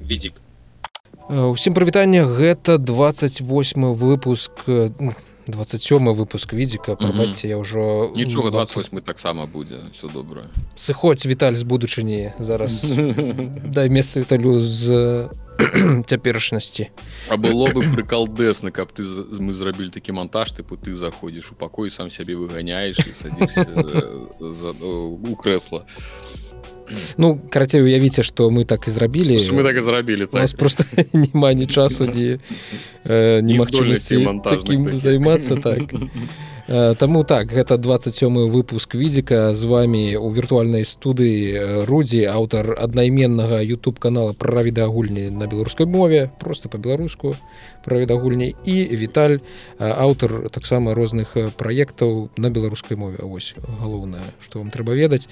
відзік усім прывітання гэта 28 выпуск 27 выпуск відзіка прабачце я ўжо нічога 28 таксама будзе все добра сыходзь віталь з будучыні зараз. Дай месца віталю з цяперашнасці. А было бы прыкалдэсна каб ты мы зрабілі такі монтаж тыпу ты заходзіш у пакой сам сябе выганяеш у крэсла Ну карацей уявіце што мы так і зрабілі мы так і зрабілі так. нас просто няма ні часу ні немагчымасці займацца так. Э, Таму так гэта 27 выпуск відзіка з вами у віртуальнай студыі э, рудзі аўтар аднайменнага youtube канала пра відагульні на беларускай мове просто по-беларуску пра відагульні і віталь э, аўтар таксама розных праектаў на беларускай мове. Ось галоўнае што вам трэба ведаць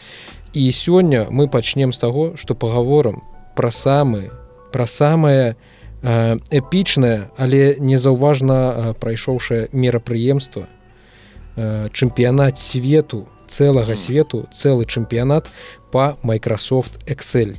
і сёння мы пачнем з таго што пагаворам пра самы пра самае эпічнае але незаўважна прайшоўшае мерапрыемства чэмпіянат свету цэлага свету цэлы чэмпіянат по Microsoft Excel.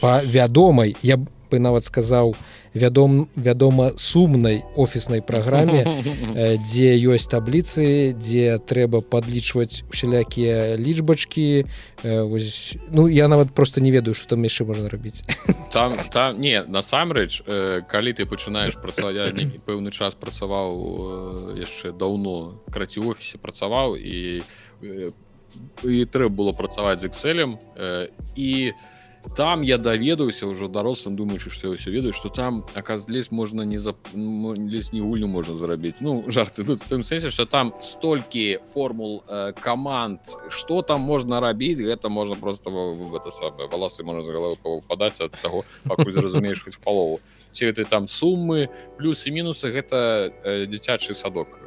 По вядомай я бы нават сказаў вядом вядома сумнай офіснай праграме дзе ёсць табліцы дзе трэба падлічваць усялякія лічбачкі вось, ну я нават просто не ведаю что там яшчэ можна рабіць. Там там не насамрэч калі ты пачынаеш працаваць пэўны час працаваў яшчэ даўно краці офісе працаваў і і трэба было працаваць з экселем і там я даведаўся ўжо дарослым думаючы што я ўсё ведаю што там аказ лезь можна не за лезь не гульню можна зарабіць ну жарты тут тым сэнсе что там столькі формул э, команд что там можна рабіць гэта можна просто это самое валасы можна з головы падаць ад таго зразумееш хоць палову ці ты там суммы плюсы мінусы гэта э, дзіцячы садок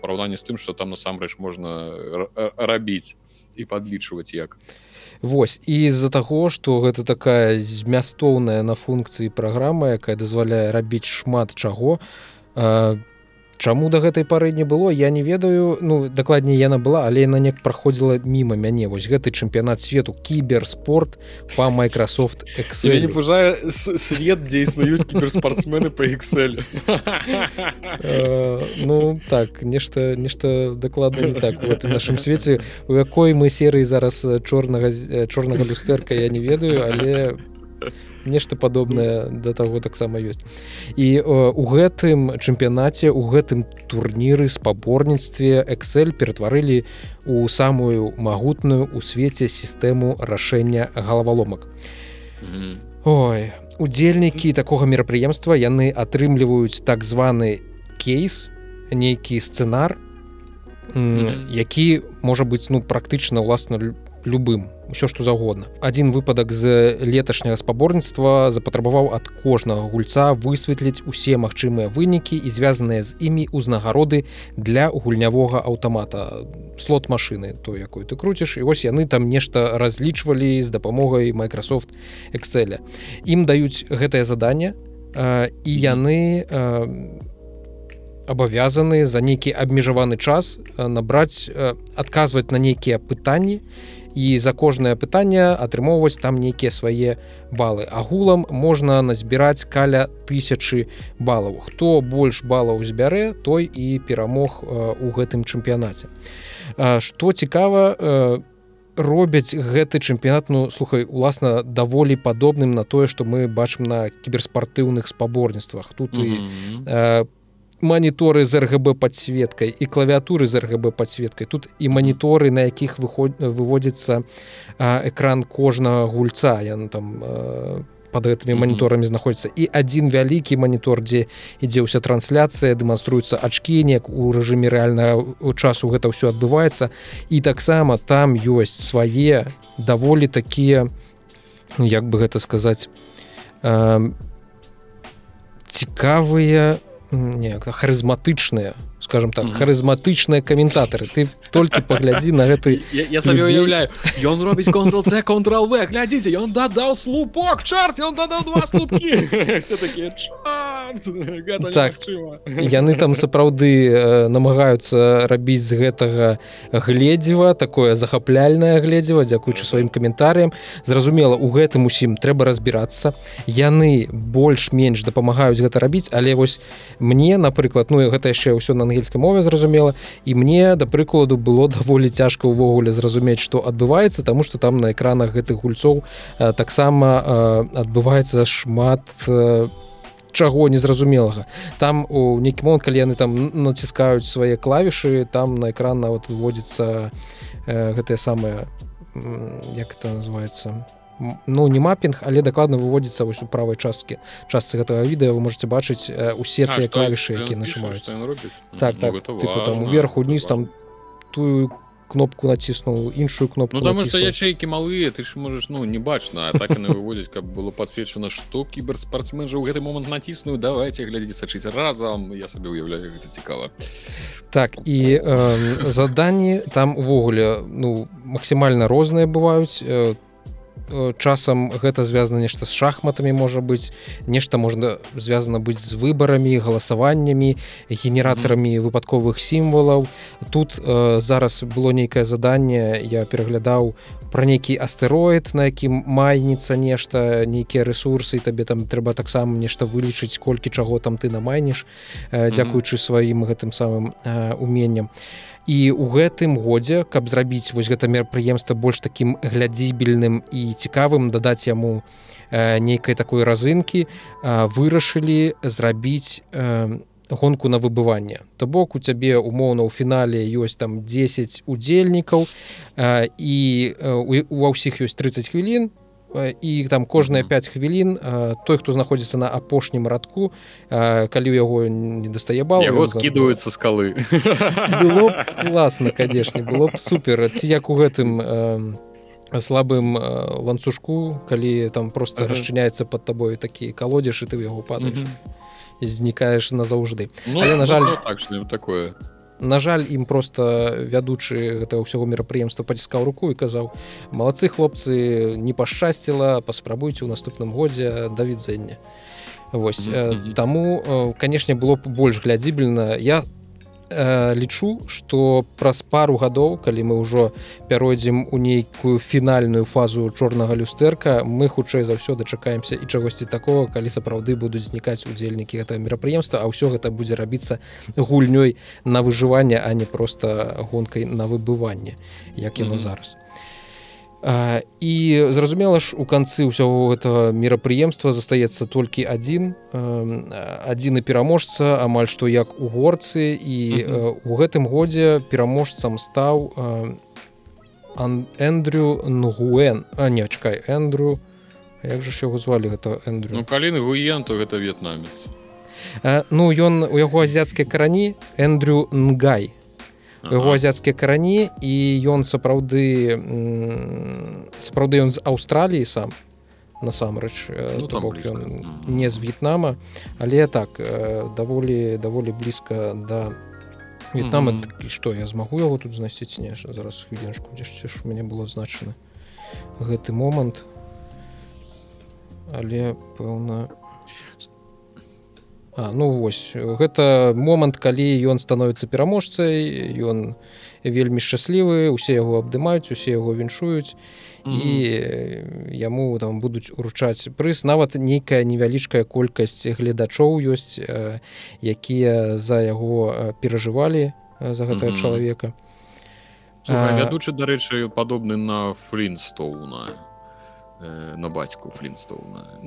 параўнанне з тым что там насамрэч можна рабіць і падлічваць як. то Вось і з-за таго што гэта такая змястоўная на функцыі праграма якая дазваляе рабіць шмат чаго Чаму да гэтай пары не было я не ведаю. Ну дакладней яна была але яна неяк праходзіла міма мяне. Вось гэты чэмпіянат свету кіберспорт по Microsoft Excel. Не пужае свет дзе існуюць кіберспортсмены по Excel. Ну так нешта нешта дакладна не так в нашым свеце у якой мы серыі зараз чорнага чорнага люстэрка я не ведаю але нешта падобнае да таго таксама ёсць. І у гэтым чэмпіянаце у гэтым турніры спаборніцтве Excel ператварылі у самую магутную у свеце сістэму рашэння галаваломак. Ой удзельнікі такога мерапрыемства яны атрымліваюць так званы кейс нейкі сцэнар які можа быць ну практычна ўласна любым ўсё што заўгодна адзін выпадак з леташняга спаборніцтва запатрабаваў ад кожнага гульца высветліць усе магчымыя вынікі і звязаныя з імі ўзнагароды для гульнявога аўтамата. Слот машины то якую ты круціш і вось яны там нешта разлічвалі з дапамогай Microsoft Excel. Ім даюць гэтае заданне і яны абавязаны за нейкі абмежаваны час набраць адказваць на нейкія пытанні і за кожнае пытанне атрымоўваць там нейкія свае балы агулам можна назбіраць каля тысячи балаў. Хто больш балаў збярэ той і перамог у гэтым чэмпіянаце. Что цікава робяць гэты чэмпіянат ну слухай уласна даволі падобным на тое што мы бачым на кіберспартыўных спаборніцтвах. Тут mm -hmm. і маніторы з ргб подсветкай і клавіатуры з ргб подсветкай тут і маніторы на якіх выход выводзіцца экран кожнага гульца. Я ну, там под гэтымі маніторамі знаходзіцца і адзін вялікі манітор дзе ідзе ўся трансляцыя дэманструецца ачкі неяк у рэжыме рэальнага часу гэта ўсё адбываецца і таксама там ёсць свае даволі такія як бы гэта сказаць э, цікавыя не харызматычныя скажем так харызматычныя каментатары ты толькі паглядзі на гэты я сабе уяўляю ён робіць контрол c глядзіце ён дадаў слупок чарт ён дадаў два слупкі так яны там сапраўды э, намагаюцца рабіць з гэтага гледзева такое захапляльнае гледзева дзякуючы сваім каментарыям. Зразумела у гэтым усім трэба разбірацца. Яны больш-менш дапамагаюць гэта рабіць але вось мне напрыклад ну гэта яшчэ ўсё на ангельскай мове зразумела і мне да прыкладу было даволі цяжка ўвогуле зразумець што адбываецца таму што там на экранах гэтых гульцоў таксама адбываецца шмат по незразумелага. Там у нейкі момант калі яны там націскаюць свае клавішы там на экран нават выводзіцца э, гэтыя самыя як это называется ну не мапінг але дакладна выводзіцца вось у правай часткі частцы гэтага відэа вы можете бачыць усе тыя клавішы які нажимаюць. так так там уверху униз там тую кнопку націснуў іншую кнопку ну, ячейкі малыя ты ж можаш ну не бачна так выводзіць каб было подсвечана што кіберспартсмен жа ў гэты момант націсную давайте глядзець сачыць разам. Я сабе уяўляю гэта цікава. Так і э, заданні там увогуле ну максімальна розныя бываюць. Там Э, часам гэта звязана нешта з шахматамі можа быць нешта можна звязана быць з выбарамі галасаваннямі генератарамі выпадковых сімвалаў. Тут э, зараз было нейкае заданне я пераглядаў про нейкі астэроід на якім майніцца нешта нейкія ресурсы табе там трэба таксама нешта вылічыць колькі чаго там ты намайніш э, дзякуючы сваім гэтым самым э, уменням. і і у гэтым годзе каб зрабіць вось гэта мерапрыемства больш такім глядзібельным і цікавым дадаць яму э, нейкай такой разынкі э, вырашылі зрабіць э, гонку на выбыванне. То бок у цябе умоўна ў фінале ёсць там 10 удзельнікаў э, і э, ва ўсіх ёсць 30 хвілін і там кожныя 5 хвілін той хто знаходзіцца на апошнім радку калі ў яго не дастае бал яго скидываюцца скалы. Было класна канешне было б супер. Ці як у гэтым слабым ланцужку калі там просто ага. расчыняецца под табой такі калодзеш і ты ў яго падаеш. Знікаеш назаўжды. Ну, але на жаль так, такое на жаль ім просто вядучы гэта ўсяго мерапрыемства паціскаў руку і казаў малацы хлопцы не пашчасціла паспрабуйце ў наступным годзе да відзення Вось mm -hmm. таму канешне было б больш глядзібельна я э, лічу что праз пару гадоў калі мы ўжо пяройдзем у нейкую фінальную фазу чорнага люстэрка мы хутчэй за ўсё дачакаемся і чагосьці такого калі сапраўды будуць знікаць удзельнікі гэтага мерапрыемства а ўсё гэта будзе рабіцца гульнёй на выжыванне а не просто гонкай на выбыванне як яно mm -hmm. зараз і зразумела ж у канцы ўсяго гэтага мерапрыемства застаецца толькі адзін адзіны пераможца амаль што як у горцы і у гэтым годзе пераможцам стаў Эндрю Нгуэн. А не чакай Эндрю. Як жа ж яго звалі гэта Эндрю? Ну, каліны гуен то гэта в'етнамец. Ну ён у яго азіяцкія карані Эндрю Нгай азіяцкія карані і ён сапраўды сапраўды ён з аўстраліі сам насамрэч ну, не з в'етнама але так даволі даволі блізка да в'етнама mm -hmm. што я змагу яго тут знайсці не зараз хвілінку дзешці ж у мяне было значана гэты момант. Але пэўна А, ну вось. Гэта момант калі ён становіцца пераможцай ён вельмі шчаслівы усе яго абдымаюць усе яго віншуюць. Mm -hmm. і яму там будуць уручаць прыз. Нават нейкая невялічкая колькасць гледачоў ёсць якія за яго перажывалі за гэтага mm -hmm. чалавека вядучы дарэчы падобны на флінстоуна Э, на бацьку флінстоуна.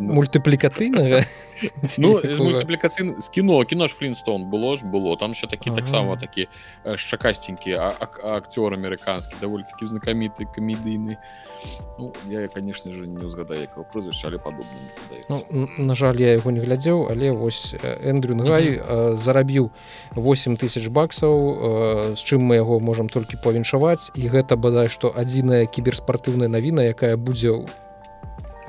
Мультыплікацыйнага ну, мультыплікацый з кіно кіно ж флінстоун было ж было там ще такі таксама такі шчакасценькі акцёр амерыканскі даволі такі знакаміты камедыйны ну, я конечно же не узгадаю якого прозвішча але падобна ну, на жаль я яго не глядзеў але вось эндрю гай зарабіў 8 тысяч баксаў з чым мы яго можам толькі павіншаваць. І гэта бадай што адзіная кіберспартыўная навіна якая будзе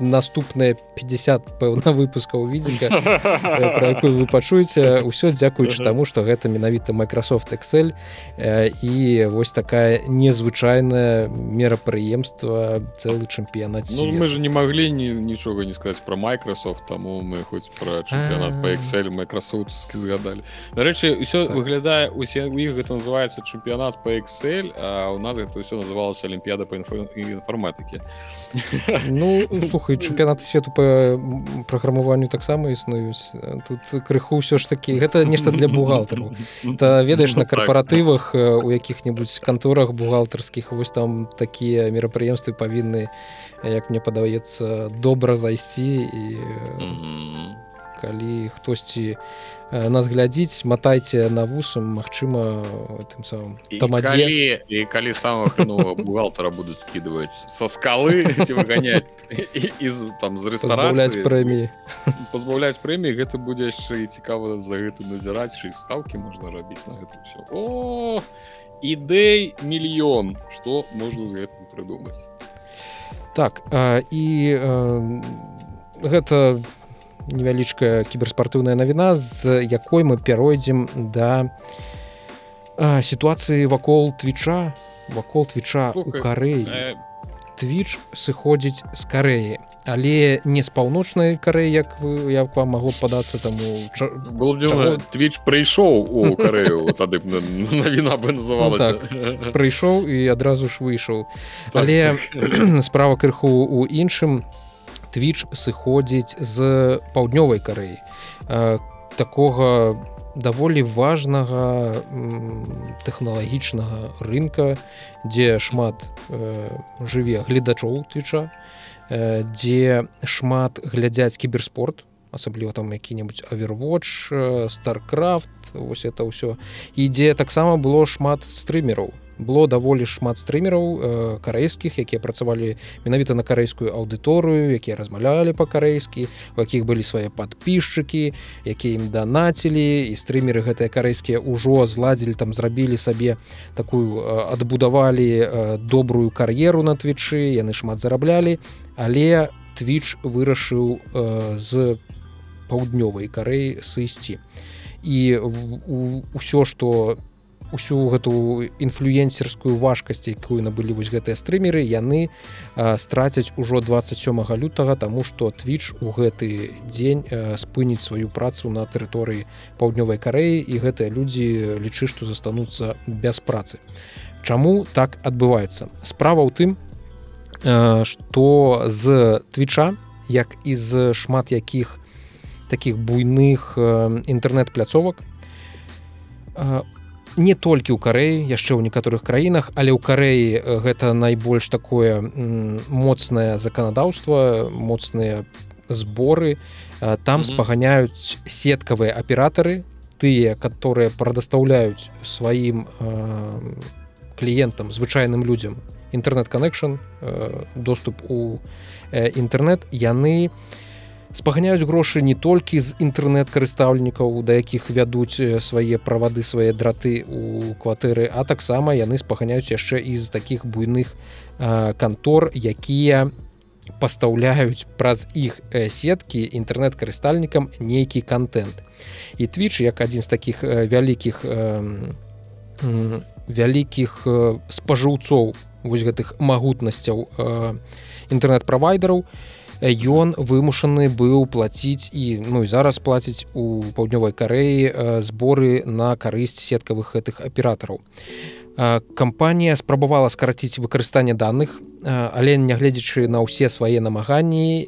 наступныя 50 пэўна выпускаў відзіка про якую вы пачуеце ўсё дзякуючы таму што гэта менавіта Microsoft Excel і вось такая незвычайная мерапрыемства цэлы чэмпіянат ну, мы же не маглі ні, нічога не сказаць про Microsoft таму мы хоць про чэмпіянат по Excel Microsoftскі згадалі. Дарэчы ўсё так. выглядае усе у іх гэта называется чэмпіянат по Excel а у нас гэта ўсё называлася Алімпіяда по інфарматыкі. Ну слухай чэмпіянаты свету по праграмаванню таксама існуюць. Тут крыху ўсё ж такі гэта нешта для бухгалтару. Та ведаеш на карпаратывах у якіх-небудзь канторах бухгалтарскіх вось там такія мерапрыемствы павінны як мне падаецца добра зайсці і калі хтосьці Э, нас глядзіць матайце на вусам Мачыма тым самым там калі, і калі самых бухгалтара будуць скидывать со скалы выгонять там з рэстараць прэміі. Пазбаўляць прэміі гэта будзе яшчэ і цікава за гэта назіраць іх ставкі можна рабіць на гэта все о ідэй мільён что можна з гэтым прыдумаць. Так і гэта не невялічкая кіберспартыўная навіна з якой мы пяройдзем да сітуацыі вакол твіча вакол твіча у карэі. э... твіч сыходзіць з карэі але не з паўночнай карэі як вы як вам магло падацца таму чаго... твіч прыйшоў у карэю тады навіна бы называла так, прыйшоў і адразу ж выйшаў. Так. але справа крыху у іншым. у твіч сыходзіць з паўднёвай карэі такога даволі важнага тэхналагічнага рынка дзе шмат э, жыве гледачоў твіча э, дзе шмат глядзяць кіберспорт асабліва там які-небудзь авервоч старкрафт вось это ўсё. Ідзе таксама было шмат стрымераў было даволі шмат стрымераў э, карэйскіх якія працавалі менавіта на карэйскую аўдыторыю якія размалялі па-карэйскі у якіх былі свае падпісчыкі якія ім данацілі і стрымеры гэтыя карэйскія ўжо зладзілі там зрабілі сабе такую э, адбудавалі э, добрую кар'еру на твічы яны шмат зараблялі але твіч вырашыў э, з паўднёвай карэй сысці. І ўсё што у усю гэту інфлюенсерскую важкасць якую набылі вось гэтыя стрымеры яны страцяць ужо 27 лютага тому что twitch у гэты дзень спыніць сваю працу на тэрыторыі паўднёвай карэі і гэтыя людзі лічы што застануцца без працы. Чаму так адбываецца? Справа ў тым что з твича як і з шмат якіх таких буйных інтэрнэт-пляцовак не толькі ў карэі яшчэ ў некаторых краінах але ў карэі э, гэта найбольш такое моцнае заканадаўства моцныя зборы э, там mm -hmm. спаганяюць сеткавыя аператары тыя которые прадастаўляюць сваім э, кліентам звычайным людзям інтэрнэт-канекшн э, доступ у э, інтэрнэт яны спаганяюць грошы не толькі з інтэрнэт-карыстаўнікаў да якіх вядуць свае правады свае драты у кватэры а таксама яны спаганяюць яшчэ з такіх буйных а, кантор якія пастаўляюць праз іх сеткі інтэрнэт-карыстальнікам нейкі контент і твіч як адзін з такіх вялікіх вялікіх спажыўцоў вось гэтых магутнасцяў інтэрнэт-правайдараў у ён вымушаны быў плаціць і ну і зараз плаціць у паўднёвай карэі зборы на карысць сеткавых гэтых аператараў. Кампанія спрабавала скараціць выкарыстанне даных, але нягледзячы на ўсе свае намаганні,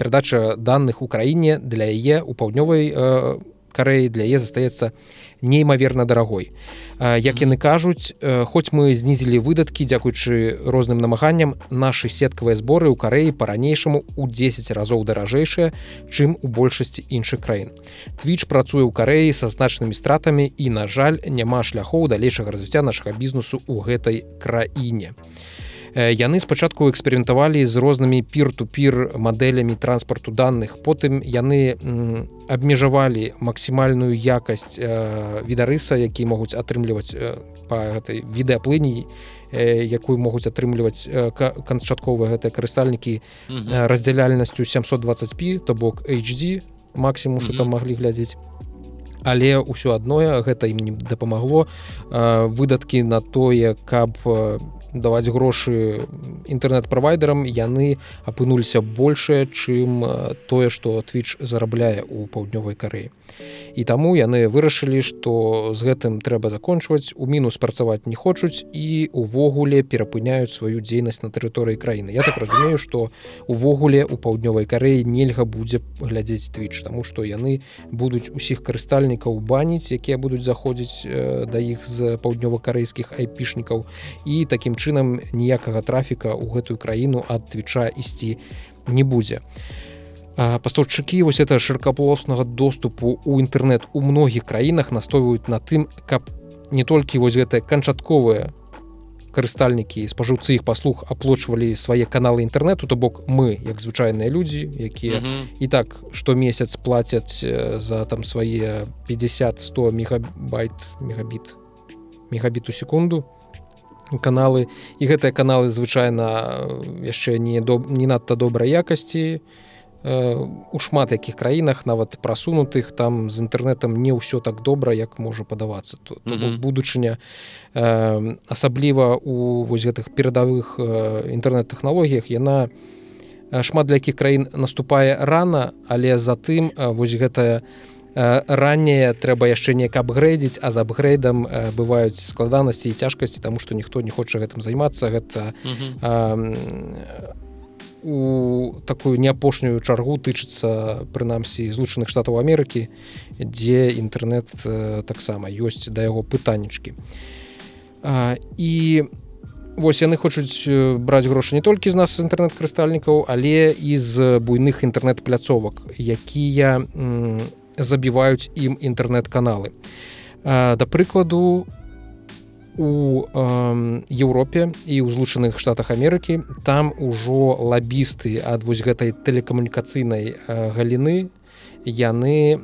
перадача данных у краіне для яе у паўднёвай карэі для яе застаецца неймаверна дарагой. Як яны кажуць хоць мы знізілі выдаткі дзякуючы розным намаганням нашы сеткавыя зборы ў карэі па-ранейшаму у 10 разоў даражэйшыя чым у большасці іншых краін. Твіч працуе ў карэі са значнымі стратамі і на жаль няма шляхоў далейшага развіцця нашага бізнесу ў гэтай краіне. а яны спачатку эксперыментавалі з рознымі пір-ту-пір мадэлямі транспарту данных потым яны абмежавалі максімальную якасць відарыса які могуць атрымліваць па гэтай відэаплыні якую могуць атрымліваць канчатковыя гэтыя карыстальнікі раздзяляльнасцю 720p то бок HD максімум что там маглі глядзець. Але ўсё адное гэта ім не дапамагло. Выдаткі на тое каб даваць грошы інтэрнэт-правайдерам яны апынуліся большее чым тое што twitch зарабляе у паўднёвай карэі. І таму яны вырашылі што з гэтым трэба закончваць у мінус працаваць не хочуць і увогуле перапыняюць сваю дзейнасць на тэрыторыі краіны. Я так разумею што увогуле у паўднёвай карэі нельга будзе глядзець twitch тому што яны будуць усіх карыстальнікаў баніць якія будуць заходзіць да іх з паўднёва-карэйскіх айпішнікаў. І такім чынам ніякага трафіка ў гэтую краіну ад твіча ісці не будзе пастаўшчыкі вось это шыркаполоснага доступу у інтэрнэт у многіх краінах настойваюць на тым каб не толькі вось гэтыя канчатковыя карыстальнікі спажыўцы іх паслуг аплочвалі свае каналы інтэрнэту то бок мы як звычайныя людзі якія mm -hmm. і так штомесяц плацяць за там свае 50-100 мегабайт мегабіт мегабіту секунду каналы. І гэтыя каналы звычайна яшчэ не до не надта добрай якасці. І у шмат якіх краінах нават прасунутых там з інтэрнетам не ўсё так добра як можа падавацца. Тут mm -hmm. будучыня э, асабліва у вось гэтых перадавых э, інтэрнэт-тэхналогіях яна шмат для якіх краін наступае рана але затым э, вось гэтая ранняе трэба яшчэ неяк абгрэдзіць а за апгрэйдам бываюць складанасці і цяжкасці таму што ніхто не хоча гэтым займацца гэта mm -hmm. э, у такую не апошнюю чаргу тычыцца прынамсі злучаных штатаў Амерыкі дзе інтэрнэт э, таксама ёсць да яго пытаннічкі і вось яны хочуць э, браць грошы не толькі з нас інтэрнэт-крыстальнікаў але і з буйных інтэрнэт-пляцовак якія забіваюць ім інтэрнэт-каналы. Да прыкладу у э, Еўропе і ў злучаных штатах Амерыкі там ужо лабісты ад вось гэтай тэлекамунікацыйнай э, галіны. Яны э,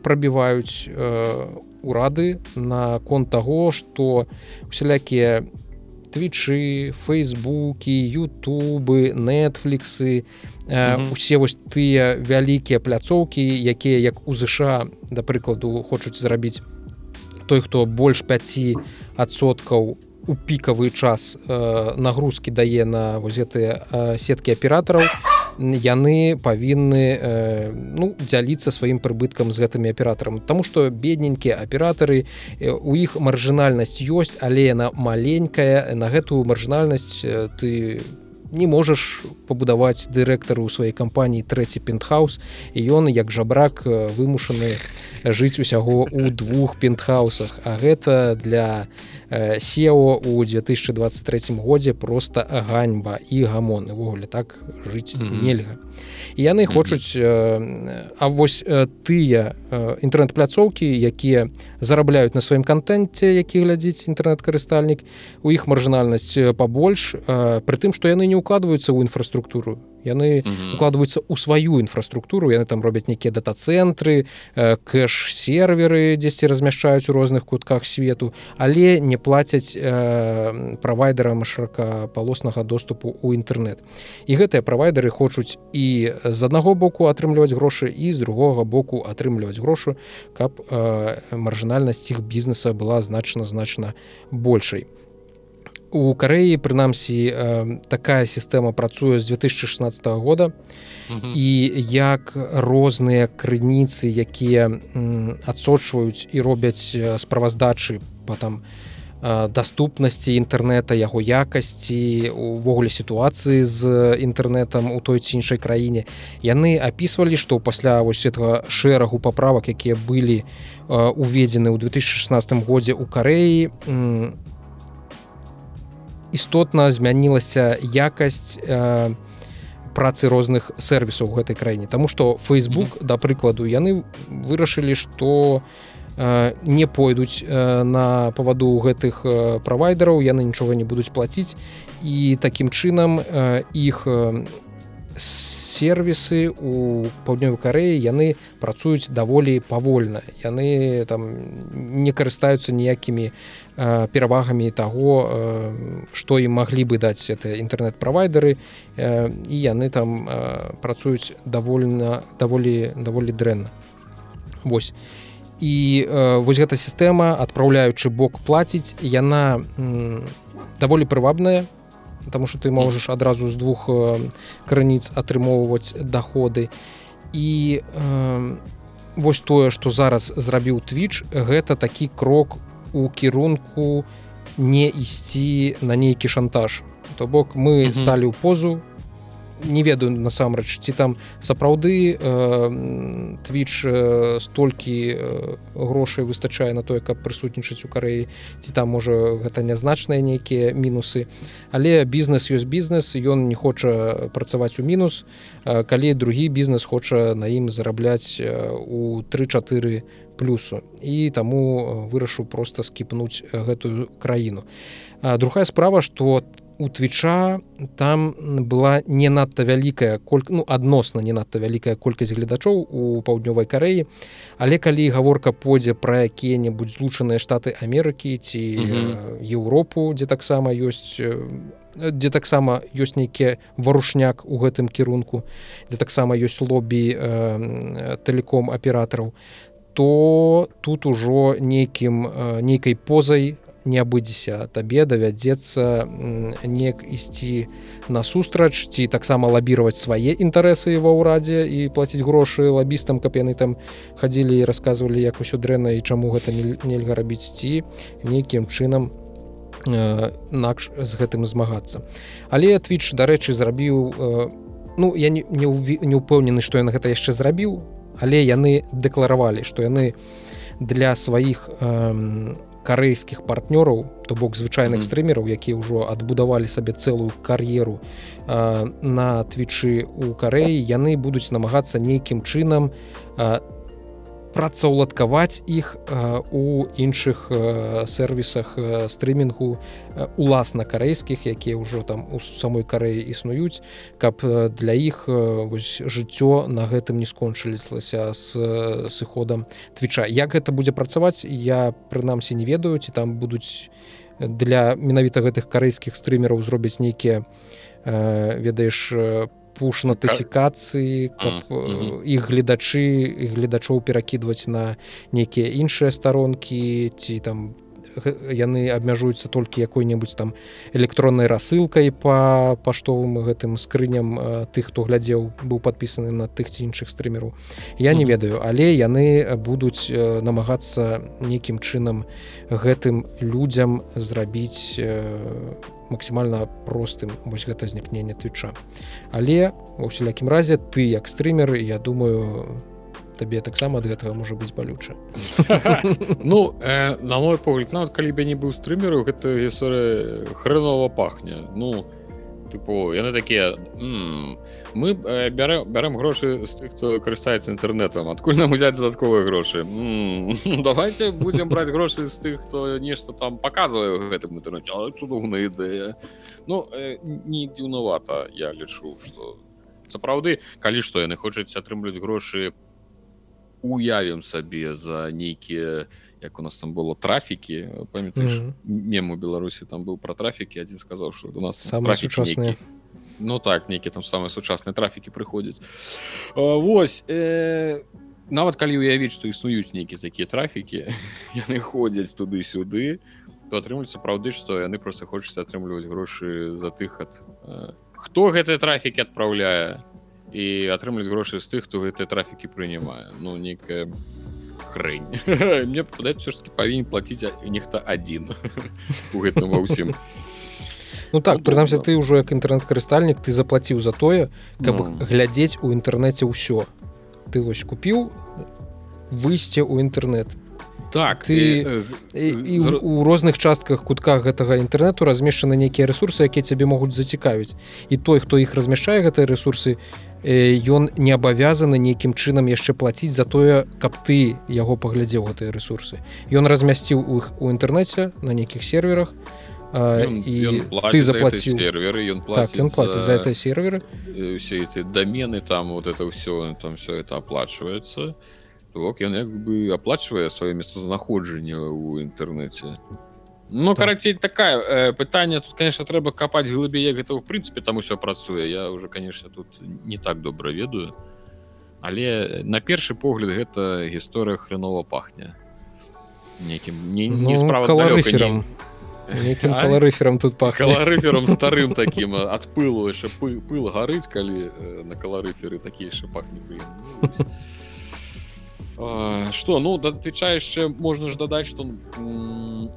прабіваюць э, урады на конт таго што усялякія твічы фейсбукі ютубы нетфліксы э, усе вось тыя вялікія пляцоўкі якія як у ЗША да прыкладу хочуць зрабіць той хто больш 5соткаў у пікавы час э, нагрузкі дае на вось гэтыя э, сеткі аператараў яны павінны э, ну дзяліцца сваім прыбыткам з гэтымі аператарам Таму што бедненькія аператары э, у іх маржынальнасць ёсць але яна маленькая. На гэтую маржынальнасць э, ты не можаш пабудаваць дырэктару ў сваёй кампаніі трэці пентхаус. І ён як жабрак вымушаны жыць усяго ў двух пентхаусах а гэта для сео у 2023 годзе просто ганьба і гамон увогуле так жыць mm -hmm. нельга і яны хочуць mm -hmm. а вось тыя інтэрнэт-пляцоўкі якія зарабляюць на сваім кантэнце які глядзіць інтэрнэт-карыстальнік у іх маржынальнасць пабольш пры тым што яны не укладваюцца ў інфраструктуру яны укладваюцца ў сваю інфраструктуру яны там робяць нейкія дата-цэнтры кэш-серверы дзесьці размяшчаюць у розных кутках свету але не плацяць э, правайдерам шыракапалоснага доступу ў інтэрнэт і гэтыя правайдеры хочуць і з аднаго боку атрымліваць грошы і з другога боку атрымліваць грошы каб э, маржынальнасць іх бізнеса была значна значна большай у карэі прынамсі э, такая сістэма працуе з 2016 года. І як розныя крыніцы якія адсочваюць і робяць справаздачы по там даступнасці інтэрнэта яго якасці увогуле сітуацыі з інтэрнэтам у той ці іншай краіне яны апісвалі што пасля вось этого шэрагу паправак якія былі уведзены ў 2016 годзе у карэі істотна змянілася якасць э, працы розных сервісаў у гэтай краіне Таму што Facebook mm -hmm. да прыкладу яны вырашылі што э, не пойдуць э, на паваду гэтых э, правайдераў яны нічога не будуць плаціць і такім чынам э, іх э, сервісы у паўднёвай карэі яны працуюць даволі павольна. Яны там не карыстаюцца ніякімі перавагамі таго што ім маглі бы даць это інтэрнэт-правайдеры і яны там працуюць давольна даволі даволі дрэнна. Восьось і вось гэта сістэма адпраўляючы бок плаціць яна даволі прывабная потому что ты можаш адразу з двух крыніц атрымоўваць доходы. І э, вось тое что зараз зрабіў twitch гэта такі крок у кірунку не ісці на нейкі шантаж. То бок мы сталі ў позу не ведаю насамрэч ці там сапраўды твіч э, столькі э, грошай выстачае на тое каб прысутнічаць у карэі ці там можа гэта нязначныя нейкія мінусы. Але бізнес ёсць бізнес ён не хоча працаваць у мінус. Калі другі бізнес хоча на ім зарабляць у 3-4 плюсу. І таму вырашу просто скіпнуць гэтую краіну. Другая справа что у твіча там была не надта вялікая коль ну адносна не надта вялікая колькасць гледачоў у паўднёвай карэі. Але калі гаворка пойдзе пра якія-небудзь злучаныя штаты Амерыкі ці Еўропу дзе таксама ёсць дзе таксама ёсць нейкі варушняк у гэтым кірунку дзе таксама ёсць лобі э, тэлеком аператараў то тут ужо нейкім нейкай позай не абыдзеся табе давядзецца неяк ісці насустрач ці таксама лабіраваць свае інтарэсы ва ўрадзе і плаціць грошы лабістам каб яны там хадзілі і расказвалі як усё дрэнна і чаму гэта нельга рабіць ці нейкім чынам накш з гэтым змагацца. Але твіч дарэчы зрабіў ну я не не ўпэўнены што ён гэта яшчэ зрабіў але яны дэкларавалі што яны для сваіх э, карэйскіх партнёраў то бок звычайных mm -hmm. стрымераў якія ўжо адбудавалі сабе цэлую кар'еру на твічы у карэі яны будуць намагацца нейкім чынам працаўладкаваць іх у іншых сервісах стрымінгу уласна карэйскіх якія ўжо там у самой карэі існуюць каб для іх вось жыццё на гэтым не скончыліслася з сыходам твіча. Як гэта будзе працаваць я прынамсі не ведаю ці там будуць для менавіта гэтых карэйскіх стрымераў зробяць нейкія ведаеш по пуш натыфікацыі іх гледачы гледачоў перакідваць на нейкія іншыя старонкі ці там яны абмяжуюцца толькі якой-небудзь там электроннай рассылкай по паштовым гэтым скрыням тых хто глядзеў быў падпісаны на тых ці іншых стрымеру я не ведаю але яны будуць намагацца нейкім чынам гэтым людзям зрабіць максімальна простым вось гэта знікнення твіча але ва ўсялякім разе ты як стрымер я думаю табе таксама ад гэтага можа быць балюча. Ну э, на мой погляд нават калі бы не быў стрымеру гэта гісторыя хрэнова пахне. Ну я тыпу яны такія мы бярэ, бярем грошы з тых хто карыстаецца інтэрнетам адкуль нам узяць дадатковыя грошы давайте будзем браць грошы з тых хто нешта там паказвае гэтым цудоўная ідэя ну э, не дзіўнавата я лічу что сапраўды калі што яны хочуць атрымліваць грошы уявім сабе за нейкія як у нас там было трафікі памятаеш mm -hmm. мем у беларусі там быў пра трафікі адзін сказаў что у нас самые сучасныя ну так нейкі там самыя сучасныя трафікі прыходзяць восьось э, нават калі уявіць што існуюць нейкія такія трафікі яны ходзяць туды-сюды то атрымліваюць сапраўды што яны просто хочуць атрымліваць грошы за тых ад э, хто гэтыя трафікі адпраўляе і атрымліваць грошы з тых хто гэтыя трафікі прынимае ну нейкая хрень. Мне падаецца все-таки павінен платіць нехта адзін у гэтым ва ўсім Ну так прынамсі ты ўжо як інтэрнэт-карыстальнік ты заплаціў за тое каб ну. глядзець у інтэрнэце ўсё ты вось купіў выйсце ў інтэрнэт так ты і, і, і у розных частках кутках гэтага інтэрнэту размешчаны нейкія ресурсы якія цябе могуць зацікавіць і той хто іх размяшчае гэтыя ресурсы ён не абавязаны нейкім чынам яшчэ плаціць за тое каб ты яго паглядзеў гэтыя ресурсы ён размясціў іх у інтэрнэце на нейкіх серверах ён, і ён ты заплаціў. серверы ён так, ён плаціць за это серверы. Все эти домены там вот это все там все это оплачивается. Бок ён як бы оплачивае сваё месцазнаходжанне ў інтэрнэце Ну так. карацей такая э, пытанне тут конечно трэба капаць глыбее гэта ў прынцыпе там усё працуе я уже конечно тут не так добра ведаю. Але на першы погляд гэта гісторыя хрэнова пахне. Некім не, не ну, справа каларыферам. каларыферам тут па каларыферам старым таким ад пылу яшчэ пыл гарыць калі э, на каларыферы такія яшчэ пахне что ну датыча яшчэ можна ж дадаць что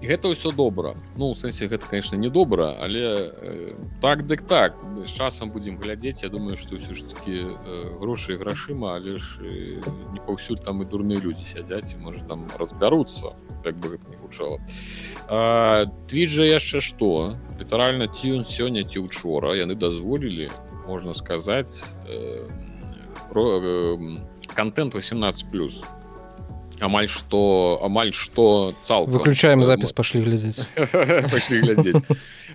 гэта ўсё добра ну сэнсе гэта конечно не добра але э, так дык так. З часам будзем глядзець Я думаю что ўсё ж таки э, грошы грашыма але ж э, не паўсюль там і дурныя людзі сядзяць і может там разбяруцца як бы не гучала твіт жа яшчэ што літаральна ці ён сёння ці учора яны дазволілі можна сказаць э, про э, контент 18 плюс. Амаль что амаль что цал выключаем запись пошли глядзець пошли глядзець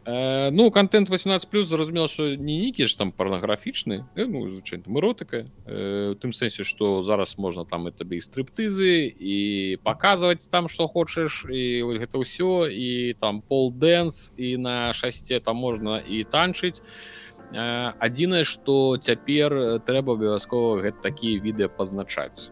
э, ну контент 18 плюс зразумела что не нейкі ж там парнаграфічны э, ну, эротыка э, тым сэнсе что зараз можна там это табе і стрыптызы і показывать там что хочаш і гэта ўсё і там пол дэнс і на шасце там можна і танчыць адзінае что цяпер трэба абавязкова гэта такія відэа пазначаць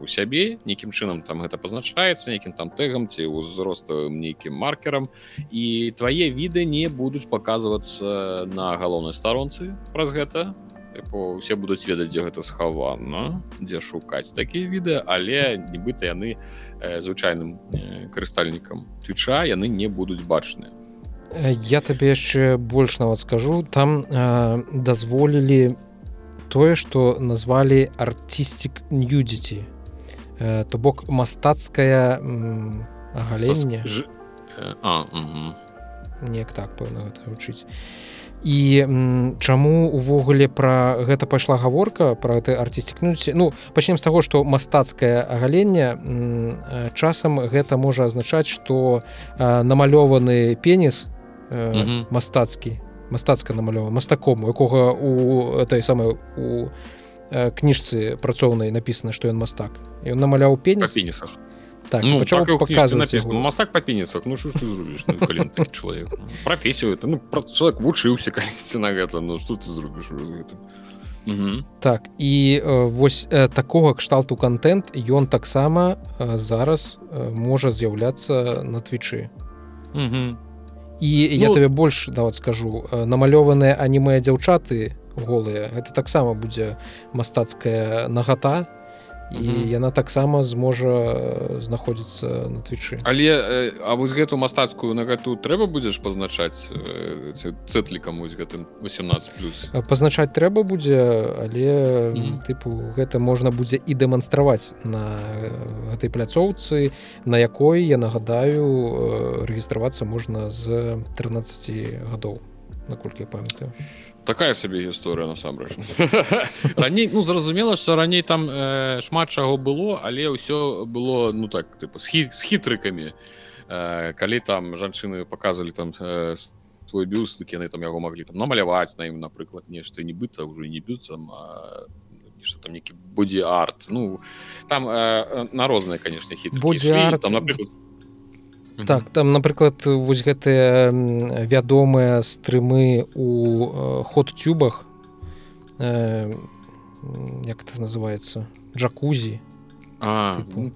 у сябе нейкім чынам там гэта пазначаецца нейкім там тегам ці ўзроставым нейкім маркерам. І твае віды не будуць паказвацца на галоўнай старонцы праз гэта. Усе будуць ведаць дзе гэта схавана дзе шукаць такія відэа але нібыта яны э, звычайным э, карыстальнікам твіча яны не будуць бачныя я табе яшчэ больш нават скажу. Там э, дазволілі тое што назвалі артистик нюдзіці э, то бок мастацкае агаленне Ж... угу. неяк так пэўна гэта вучыць і чаму увогуле пра гэта пайшла гаворка про гэты артистикнуць ну пачнем з таго што мастацкае агаленне часам гэта можа азначаць што намалёваны пеніс э, мастацкі мастацка намалёва мастаком якога у этой самой у э, кніжцы працоўнай написано что ён мастак. Ён намаляў пеніс. Пенісах. Так, ну, так показывать ну, мастак па пенісах ну что ты зробіш ну, чалавек профессію это ну про человек вучыўся калісьці на гэта ну что ты зробіш гэта Угу. так і э, вось э, такога кшталту контент ён таксама э, зараз э, можа з'яўляцца на твічы і ну, я табе больш нават скажу э, намалёваныя анімыя дзяўчаты голыя гэта таксама будзе мастацкая нагата і яна таксама зможа э, знаходзіцца на твічы. Але э, а вось гэту мастацкую нагату трэба будзеш пазначаць цэтлікам вось гэтым 18 плюс? Пазначаць трэба будзе але mm -hmm. тыпу гэта можна будзе і дэманстраваць на гэтай пляцоўцы на якой я нагадаю рэгістравацца можна з 13 гадоў наколькі я памятаю такая сабе гісторыя насамрэч. Раней ну зразумела что раней там э, шмат чаго было але ўсё было ну так типа, з, хі, з хітрыкамі. Э, калі там жанчыны показывалі там э, твой бюст такі яны там яго маглі там намаляваць на ім напрыклад нешта нібыта ўжо не бюцам что там некі будзе арт ну там э, на розныя конечно хі будзе там напрыклад так там напрыклад вось гэтыя вядомыя стрымы у ход тюбах э, як это называется джакузі. Ну,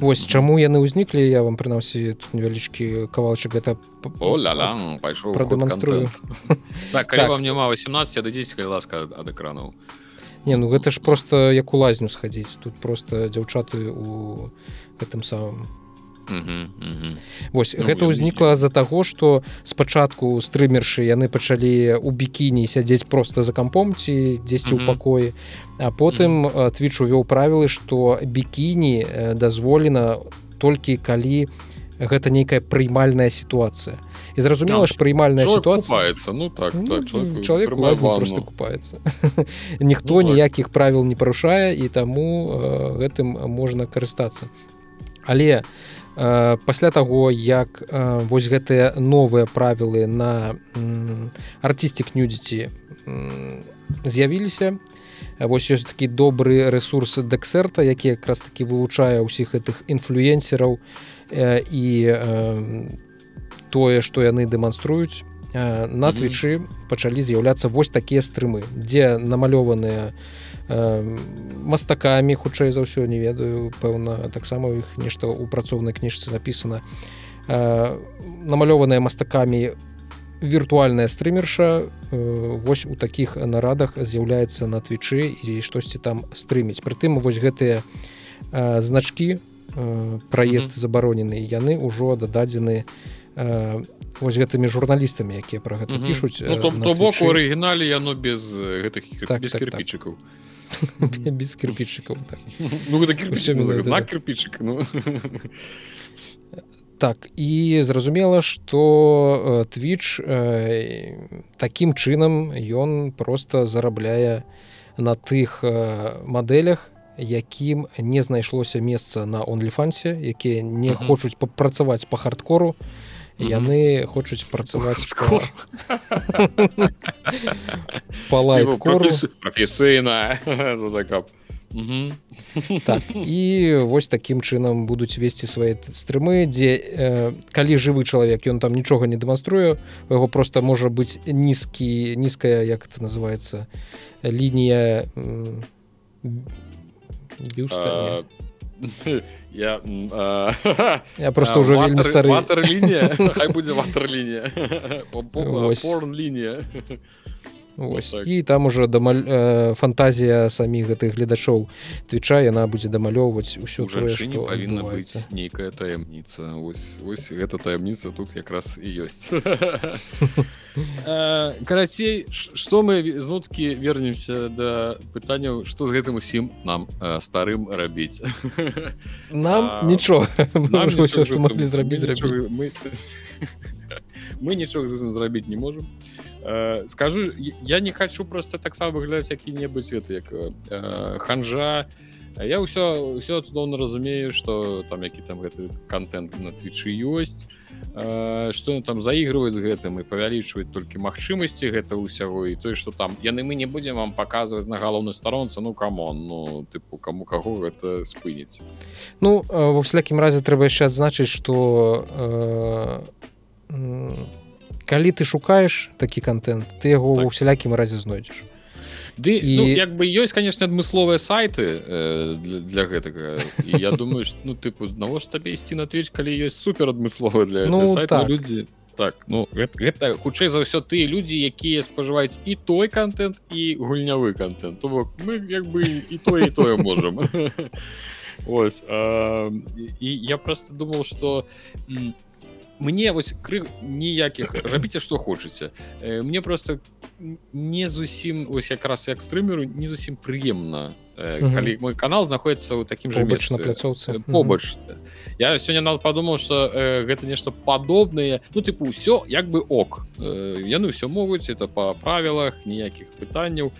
Вось чаму яны ўзніклі я вам прынамсі невялічкі кавалчык гэта прадэманструю. так, так. вам няма 18 да 10 ласка ад экранаў. Не ну гэта ж просто як у лазню схадзіць. Тут просто дзяўчаты у гэтым самым Вось ну, гэта ўзнікла з-за таго што спачатку стрымершы яны пачалі у бікіні сядзець проста за кампом ці дзесьці ў пакоі а потым твіч увёў правілы што бікіні дазволена толькі калі гэта нейкая прыймальная сітуацыя. І зразумела ж прыймальная сітуацыяецца ну так, ну, так чалавек просто купаецца. Ніхто ну, ніякіх правіл не парушае і таму гэтым можна карыстацца. Але у пасля таго як вось гэтыя новыя правілы на артысцік нюдзіці з'явіліся. Вось ёсць такі добры ресурс дэксерта які якраз таки вывучае ўсіх гэтых інфлюенсераў і тое што яны дэманструюць. На твічы пачалі з'яўляцца вось такія стрымы дзе намалёваныя мастакамі хутчэй за ўсё не ведаю пэўна таксама іх нешта ў працоўнай кніжцы напісана. Намалёваныя мастакамі віртуальная стрымерша вось у такіх нарадах з'яўляецца на твічы і штосьці там стрыміць. Прытым вось гэтыя значки праезд забаронены яны ўжо дададзены вось гэтымі журналістамі якія пра гэта пішуць ну, то, то бок у арыгінале яно без гэтых так, без так, кірпічыкаў так. без кірпічыкаў так. ну, кірпічык ну. так і зразумела что twitch э, таким чынам ён просто зарабляе на тых э, мадэлях якім не знайшлося месца на онліфансе якія не uh -huh. хочуць папрацаваць по хардкору яны хочуць працаваць палайкору прафесійна так і вось такім чынам будуць весці свае стрымы дзе э, калі жывы чалавек ён там нічога не дэманструе яго просто можа быць нізкі нізкая як это называется лінія бюста я я просто ўжо вельмі стары лінія будзе ватерлінія лінія Ось. Так. і там уже дамаль э, фантазія саміх гэтых гледачоў твіча яна будзе дамалёўваць усё павінна быць нейкая таямніца. Ось, ось гэта таямніца тут якраз і ёсць. Карацей что мы знуткі вернемся да пытанняў што з гэтым усім нам э, старым рабіць? Нам нічога ўсё што маглі зрабіць зрабіць мы мы нічога зрабіць не можемм Э, скажу я не хочу просто таксама выглядаць які-небудзь гэта як э, ханжа. Я ўсё ўсё цудоўна разумею что там які там гэты контент на твічы ёсць что э, там заігрываюць з гэтым і павялічваюць толькі магчымасці гэта ўсяго і той что там яны мы не будзем вам показываць на галоўнай старонцы ну камон ну тыпу кому каго гэта спыніць. Ну ва всякім разе трэба яшчэ адзначыць что э, калі ты шукаеш такі контент ты яго так. усялякім разе знойдзеш Ды, і ну, як бы ёсць конечно адмысловыя сайты э, для, для гэтага і я думаю что, ну тыпу навошта табе ісці на твич калі ёсць супер адмысловы для ну, сайта, так. людзі так ну гэта, гэта хутчэй за ўсё тыя людзі якія спажываюць і той контент і гульнявы контент то бок мы як бы і тое і тое можем ось і я просто думал что мне вось кры ніякіх рабіце што хочаце э, мне просто не зусім ось якраз як стрымеру не зусім прыемна э, калі мой канал знаходіцца ў такім жа на пляцоўцы побач я сёння нават падумаў что э, гэта нешта падобнае ну тыпу ўсё як бы ок. Э, яны ўсё могуць это па правілах ніякіх пытанняў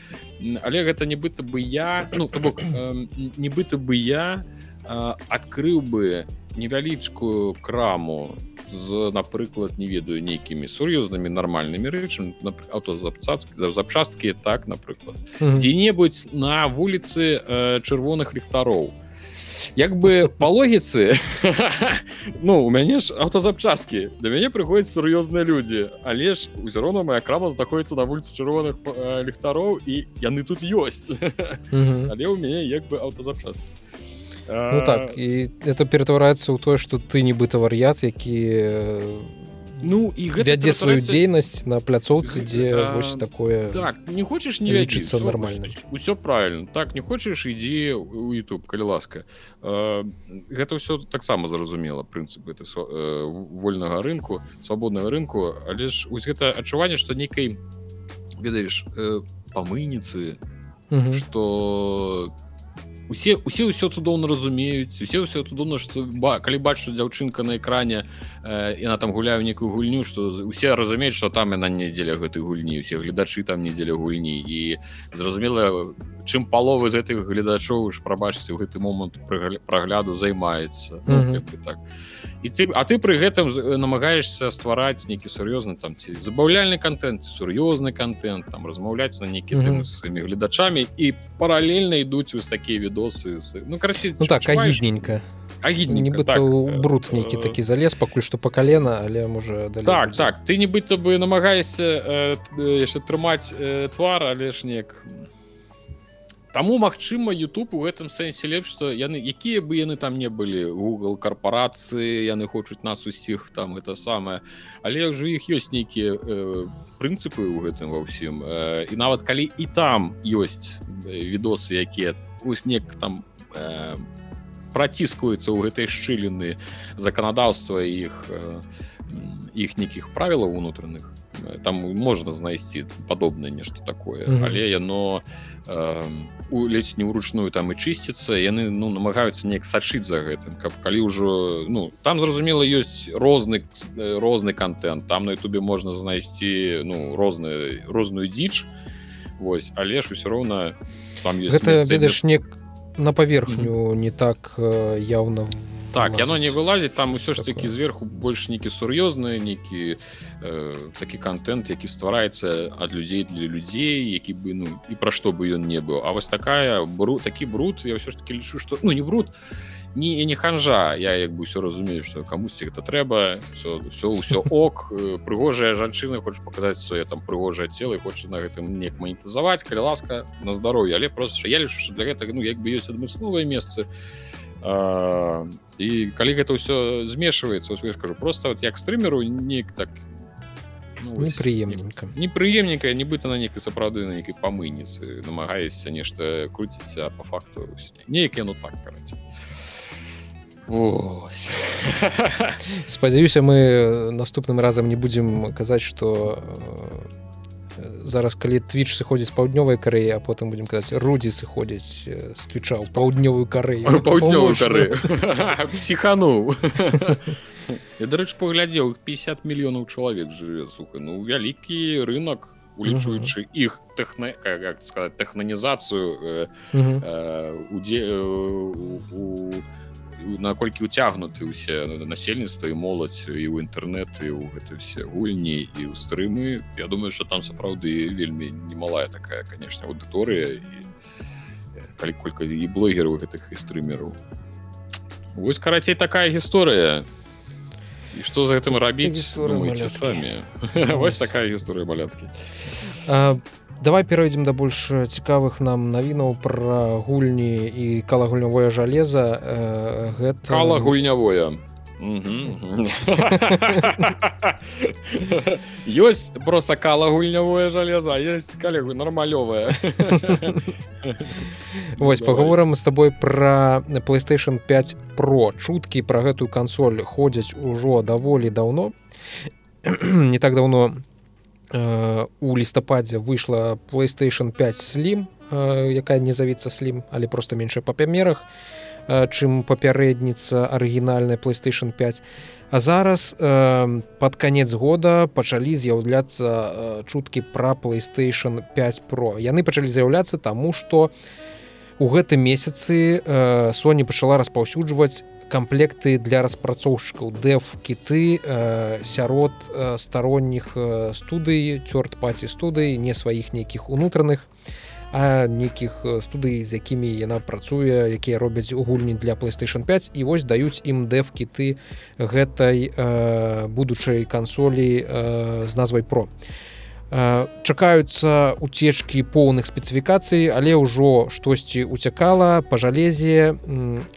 але гэта нібыта бы я ну бок э, нібыта бы я э, адкрыў бы невялічкую краму з напрыклад не ведаю нейкімі сур'ёзнымі нармальнымі рэчамі аўтозапцацкі запчасткі так напрыклад. Дзе-небудзь на вуліцы э, чырвоных ліхтароў. Як бы по логіцы ну у мяне ж аўтозапчасткі да мяне прыходзяць сур'ёзныя людзі. Але ж узірона моя крама знаходіцца на вуліцы чырвоных э, ліхтароў і яны тут ёсць. Але у мяне як бы аўтозапчасткі Ну так і это ператвараецца ў тое што ты нібыта вар'ят які ну і вядзе сваю дзейнасць на пляцоўцы дзе вось такое так не хочаш не лічыцца нормально. усё правильно. Так не хочаш ідзі у youtube калі ласка гэта ўсё таксама зразумела прынцып это вольнага рынку свабоднага рынку. Але ж ось гэта адчуванне што нейкай ведаеш памыніцы что ты усе усе ўсё цудоўна разумеюць усе ўсё цудоўна што ба калі бачу дзяўчынка на экране э, яна там гуляю некую гульню што усе разумеюць што там яна недзеля гэтай гульні усе гледачы там недзеля гульні. І зразумела чым паловы з гэтых гледачоў ж прабачце ў гэты момант прагляду займаецца ну, так. І ты а ты пры гэтым намагаешься ствараць нейкі сур'ёзны там ці забаўляльны контент сур'ёзны контент там размаўляць на нейкі сваімі гледачамі і паралельна ідуць вось такія відосы ну карці ну, так агідненька. нібыта так, бруд нейкі такі залез пакуль што па калена але можа так будзе. так ты нібыта бы намагаешься э, яшчэ трымаць э, твар але ж неяк Таму магчыма YouTube у гэтым сэнсе лепш што яны якія бы яны там не былі Google карпорацыі яны хочуць нас усіх там это самае. Але ўжо іх ёсць нейкія э, прынцыпы ў гэтым ва ўсім э, і нават калі і там ёсць відосы якія ось нек там э, праціскаюцца ў гэтай шчыліны заканадаўства іх іх э, нейкіх правілаў унутраных там можна знайсці падобнае нешта такое mm -hmm. але яно э, у ледзь не ўручную там і чысціцца яны ну намагаюцца неяк сачыць за гэтым каб калі ўжо ну там зразумела ёсць розны розны контент там на Ютубе можна знайсці ну розны розную дзіч Вось але ж усё роўна там гэта ведаеш не на паверхню mm -hmm. не так яўна так яно не вылазіць там усё ж таки зверху больш нейкі сур'ёзны нейкі э, такі контент які ствараецца ад людзей для людзей які бы ну і пра што бы ён не быў А вось такая бру такі бруд я ўсё ж таки лічу что ну не бруд не не ханжа. Я як бы ўсё разумею что камусьці гэта трэба все все ўсё ок. Прыгожая жанчына хоча паказаць свае там прыгожае цела і хоча на гэтым неяк манетызаваць калі ласка на здароўе але просто я лічу для гэтага ну як бы ёсць адмысловыя месцы і калі гэта ўсё змешваецца я скажу просто вот як стрымеру неяк так ну, непрыемненька непрыемненькая нібыта на нейкай сапраўды на нейкай памыніцы намагаешся нешта круціцца по факту. Неяк яно так караці спадзяюся мы наступным разам не будзем казаць что зараз калі твіч сыходзіць паўднёвай карэі а потым будем казаць рудзі сыходзіць з твіча ў паўднёвую карэю паўднёвую психануў я дарэч паглядзеў 50 мільёнаў чалавек жыве сука. Ну вялікі рынок улічваючы іх тэхна как сказать тэхнанізацыю удзе у наколькі уцягнуты ўсе насельніцтва і моладзь і ў інтэрнэты у гэты все гульні і ў стрымы. Я думаю что там сапраўды вельмі немалая такая конечно аўдыторыя і калі колькі і блогераў гэтых і стрымераў. Вось карацей такая гісторыя. І што за гэтым рабіць самі? Вось. такая гісторыя маляткі. А давай перайдзем да больш цікавых нам навінаў пра гульні і калагульнявое жалеза. Э, гэта кала гульнявое ёсць просто кала гульнявое жалеза есть калегу нармалёвая Вось паговорам з табой пра playstation 5 про чуткі пра гэтую кансоль ходзяць ужо даволі даўно. Не так даўно Э, у лістападзе выйшла playstation 5 slim э, якая не завіцца slim але просто меншая па памерах э, чым папярэдніца арыгінальная playstation 5 а зараз под конец года пачалі з'яўляцца чуткі пра playstation 5 pro. Яны пачалі з'яўляцца таму что у гэтым месяцы Sony пачала распаўсюджваць камплекты для распрацоўшчыкаў дэф кіты э, сярод э, старонніх э, студый цёрт паці студый не сваіх нейкіх унутраных а нейкіх э, студый з якімі яна працуе якія робяць гульні для playstation 5 і вось даюць ім дэф кіты гэтай э, будучай кансолі э, з назвай про і чакаюцца уцечкі поўных спецыфікацый але ўжо штосьці уцякала па жалезе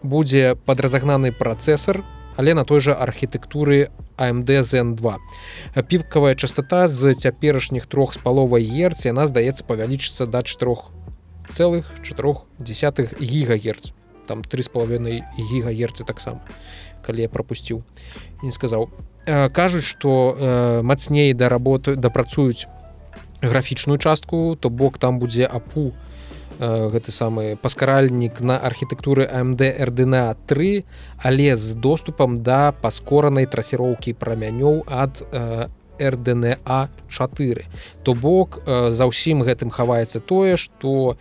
будзе падразагнаны працэсор але на той жа архітэктуры AMD zen 2 півкавая частота з цяперашніх трох з паловай ерц яна здаецца павялічыцца да 4 цэлых 4 десятых гігагерц. Там три з паловиной гігагерцы таксама калі я пропусціў не сказаў. Кажуць что э, мацней да работы дапрацуюць графічную частку то бок там будзе апу э, гэты самы паскаральнік на архітэктуры мд рдна 3 але з доступам да паскоранай трасіроўкі прамянёў ад рдна 4 то бок э, за ўсім гэтым хаваецца тое что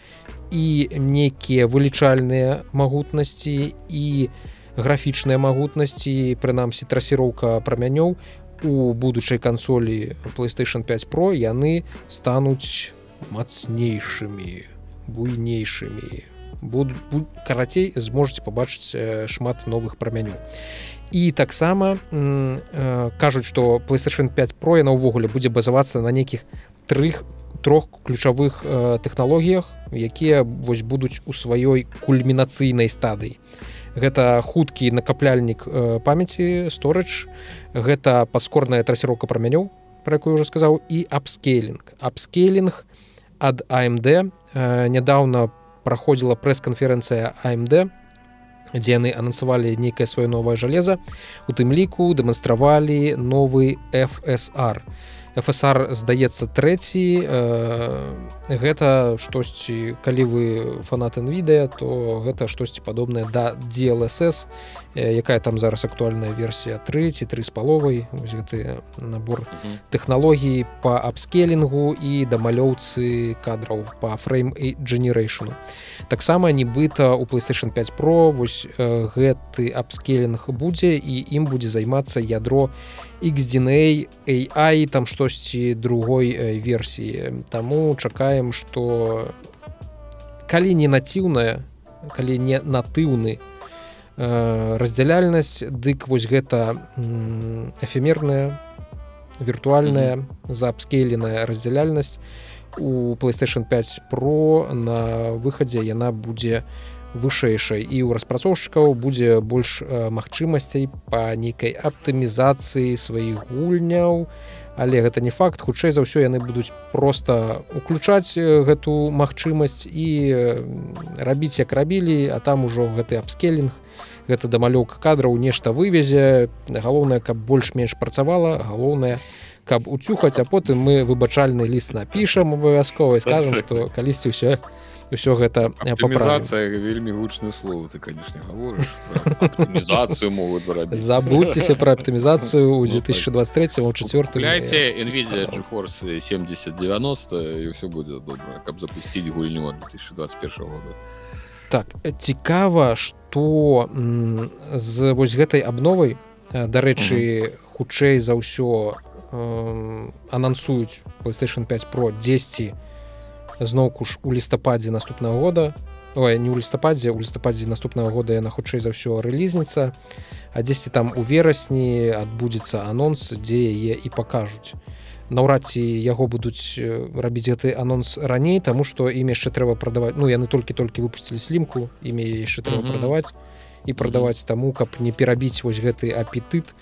і нейкія вылічальныя магутнасці і графічныя магутнасці прынамсі трасіроўка прамянёў у будучай кансолі playstation 5 про яны стануць мацнейшымі буйнейшымі буду карацей зможаце пабачыць шмат новых прамянёў і таксама э, кажуць што playstation 5 про яна ўвогуле будзе базавацца на нейкіх трых трох ключавых э, тэхналогіях якія вось будуць у сваёй кульмінацыйнай стадыі гэта хуткі накапляльнік э, памяці сторэч гэта паскорная трасіроўка прамянёў про якую уже сказаў і апскейлінг. Апскейлінг ад амд э, нядаўна праходзіла прэс-канферэнцыя AMD дзе яны анансавалі нейкае сваё новае жалеза. У тым ліку дэманстравалі новы FSR FSR здаецца трэці. Э, гэта штосьці калі вы фанат NVIDIA то гэта штосьці падобнае да DLSS э, якая там зараз актуальная версія 3 ці тры з паловай. Гэты набор тэхналогій по апскелінгу і дамалёўцы кадраў по фрейм і generation таксама нібыта у playstation 5 про вось э, гэты апскелінг будзе і ім будзе займацца ядро і xDNA AI там штосьці другой э, версіі Таму чакаем што калі не націўная калі не натыўны э, раздзяляльнасць дык вось гэта эфемерная віртуальная mm -hmm. заапскейленая раздзяляльнасць у playstation 5 про на выхадзе яна будзе у вышэйшай. І ў распрацоўшчыкаў будзе больш э, магчымасцей па нейкай аптымізацыі сваіх гульняў. Але гэта не факт. Хутчэй за ўсё яны будуць просто уключаць э, гэту магчымасць і рабіць як рабілі а там ужо гэты апскелінг гэта дамалёўка кадраў нешта вывезе. Галоўнае каб больш-менш працавала галоўнае каб уцюхаць а потым мы выбачальны ліст напішам абавязкова скажем што калісьці ўсё ўсё гэта папрацыя вельмі гучны слово ты конечно гаворыцыю могуць зарабіць забудьцеся про аптымізацыю ў 2023 4 nvidia force 70 90 і ўсё будзе добра каб запусціць гульню 2021 года. Так цікава что з вось гэтай абновай дарэчы хутчэй за ўсё анансуюць playstation 5 про 10 зноўку ж у лістападзе наступнага года Ой, не ў лістападзе у лістападзе наступнага года яна хутчэй за ўсё рэлізніца а дзесьці там у верасні адбудзецца анонс дзе яе і пакажуць наўрад ці яго будуць рабіць гэты анонс раней таму што ім яшчэ трэба прадаваць ну яны толькі-толькі выпусцілі слімку імя яшчэ трэба mm -hmm. прадаваць і прадаваць таму каб не перабіць вось гэты апетыт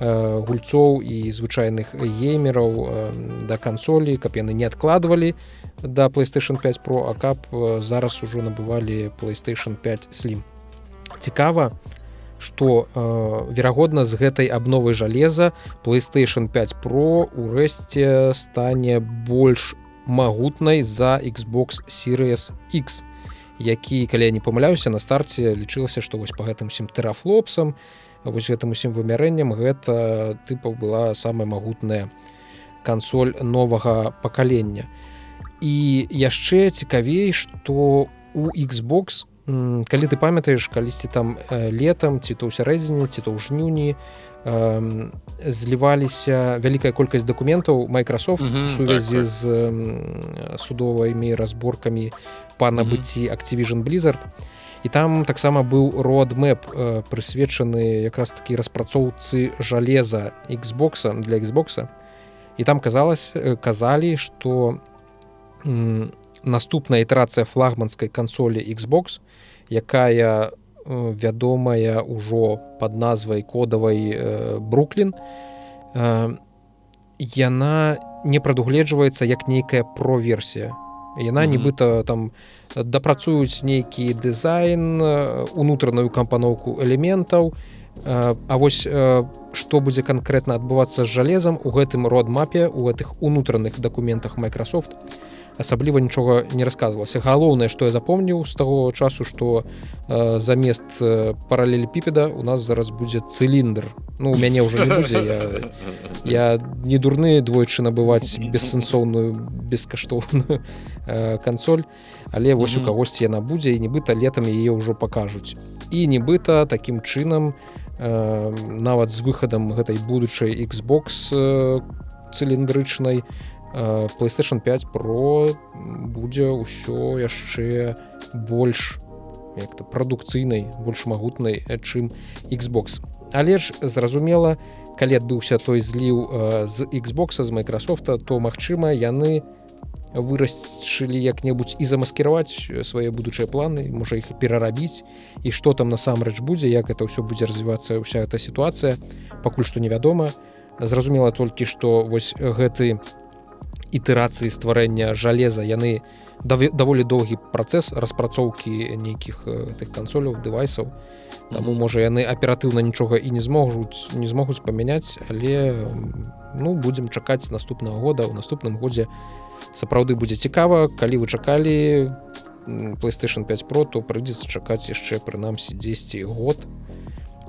Э, гульцоў і звычайных геймераў э, да кансолі каб яны не адкладвалі да playstation 5 про а каб э, зараз ужо набывалі playstation 5 слім цікава что верагодна з гэтай абновай жалеза playstation 5 про урэшце стане больш магутнай за xbox series x які калі я не памыляюся на старце лічылася што вось па гэтым сім терафлопсам і вось гэтым усім вымярэнням гэта тыпаў была самая магутная кансоль новага пакалення і яшчэ цікавей што у xbox калі ты памятаеш калісьці там летом ці то ў сярэдзіне ці то ў жнюні зліваліся вялікая колькасць дакументаў Microsoft mm -hmm, сувязі так, так. з судовымі разборкамі па набыцці Activision blizzard. І там таксама быў родмэп э, прысвечаны якраз такі распрацоўцы жалеза Xбокса для Xбокса і там казалось э, казалі что наступная ітерацыя флагманскай кансолі Xbox якая э, вядомая ўжо под назвай кодавай бруклін. Яна не прадугледжваецца як нейкая проверсія. Яна mm -hmm. нібыта там дапрацуюць нейкі дызайн унутраную кампаноўку элементаў. А вось што будзе канкрэтна адбывацца з жалезам у гэтым родмапе у гэтых унутраных дакументах Microsoft асабліва нічога не рассказывалася галоўнае што я запомніў з таго часу што э, замест э, паралелепіпеда у нас зараз будзе цыліндр. Ну у мяне ўжо не будзе я, я не дурны двойчы набываць бессэнсоўную бескаштоўную э, кансоль. Але вось у кагосьці яна будзе і нібыта летам яе ўжо пакажуць. І нібыта такім чынам э, нават з выхадам гэтай будучай Xbox э, цыліндрычнай э, PlayStation 5 Pro будзе ўсё яшчэ больш як-то прадукцыйнай больш магутнай чым Xbox. Але ж зразумела калі адбыўся той зліў э, з Xbox з Майкрасофта то магчыма яны вырашылі як-небудзь і замаскіраваць свае будучыя планы можа іх перарабіць. І што там насамрэч будзе як это ўсё будзе развівацца ўся эта сітуацыя пакуль што невядома. Зразумела толькі што вось гэты ітэрацыі стварэння жалеза. Яны даволі доўгі працэс распрацоўкі нейкіх тых кансоляў дэвайсаў. Таму можа яны аператыўна нічога і не змогуць не змогуць памяняць але ну будзем чакаць наступнага года. Ў наступным годзе сапраўды будзе цікава. Калі вы чакалі playstation 5 про то прыйдзецца чакаць яшчэ прынамсі 10 год. то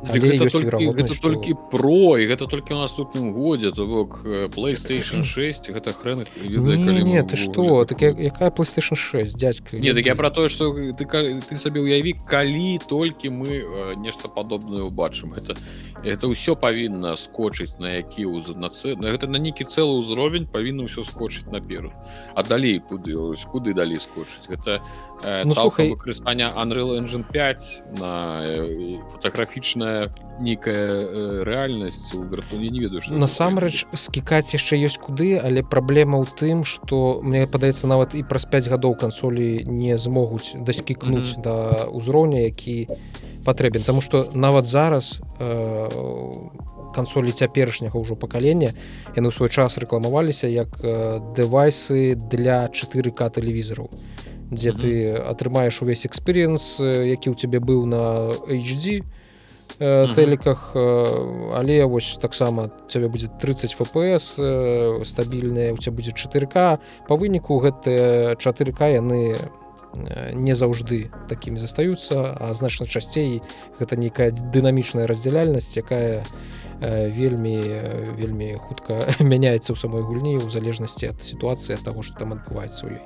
гэта толькі про і гэта толькі ў наступным годзе то бок playstation 6 гэта хрэн не ты что? так якая playstation 6 дядька? Не так я про тое что ты ты сабе уяві калі толькі мы нешта падобнае убачым это это ўсё павінна скочыць на які на гэта на нейкі цэлы ўзровень павінна ўсё скочыць наперад а далей куды ось куды далей скочыць гэта ну, выкарыстання Unreal engine 5 на фотаграфічная пэўная нейкая э, рэальнасць у гратуне не ведаю насамрэч скікаць яшчэ ёсць куды але праблема ў тым что мне падаецца нават і праз 5 гадоў кансолі не змогуць даскікнуць mm -hmm. да ўзроўня які патрэбен Таму что нават зараз э, кансолі цяперашняга ўжо пакалення яны ў свой час рэкламаваліся як э, дэвайсы для 4к тэлевізараў дзе mm -hmm. ты атрымаеш увесь экспірыенс які ў цябе быў на HD то тэліках але вось таксама цябе будзе 30 фпс стабільныя у цябе будзе 4к по выніку гэтыя 4к яны не заўжды такімі застаюцца а значна часцей гэта нейкая дынамічная раздзяляльнасць якая вельмі вельмі хутка мяняецца ў самой гульні у залежнасці ад сітуацыі ад таго што там адбываецца ў ёй.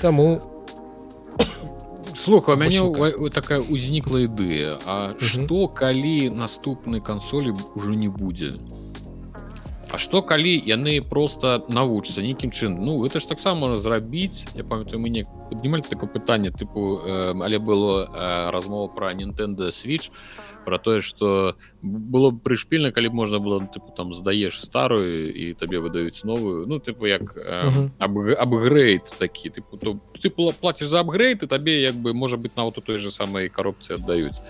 Таму слуха мяне такая узнікла ідэя А что калі наступнай кансолі ўжо не будзе А что калі яны просто навучцца нейкім чын Ну это ж таксама зрабіць. Я памятаю мы не паднімалі такое пытанне тыпу э, але было э, размова про Nintendo switch про тое что было б прышпільна калі б можна было тыпу там здаеш старую і табе выдаюць новую. Ну тыпу як э, абгрейд такі тыпу то ты платишь за апгрейд і табе як бы можа быть нават у той же самой коробцы аддаюць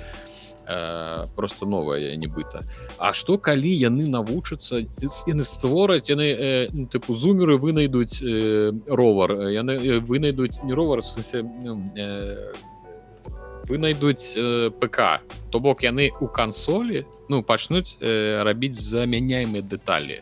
э, просто новая нібыта А что калі яны навучацца яны створаць яны э, ну, тыпу зумеры вынайдуць э, ровар. Яны э, вынайдуць не ровар э, вынайдуць э, ПК то бок яны у кансолі ну пачнуць э, рабіць замяняемыя дэталі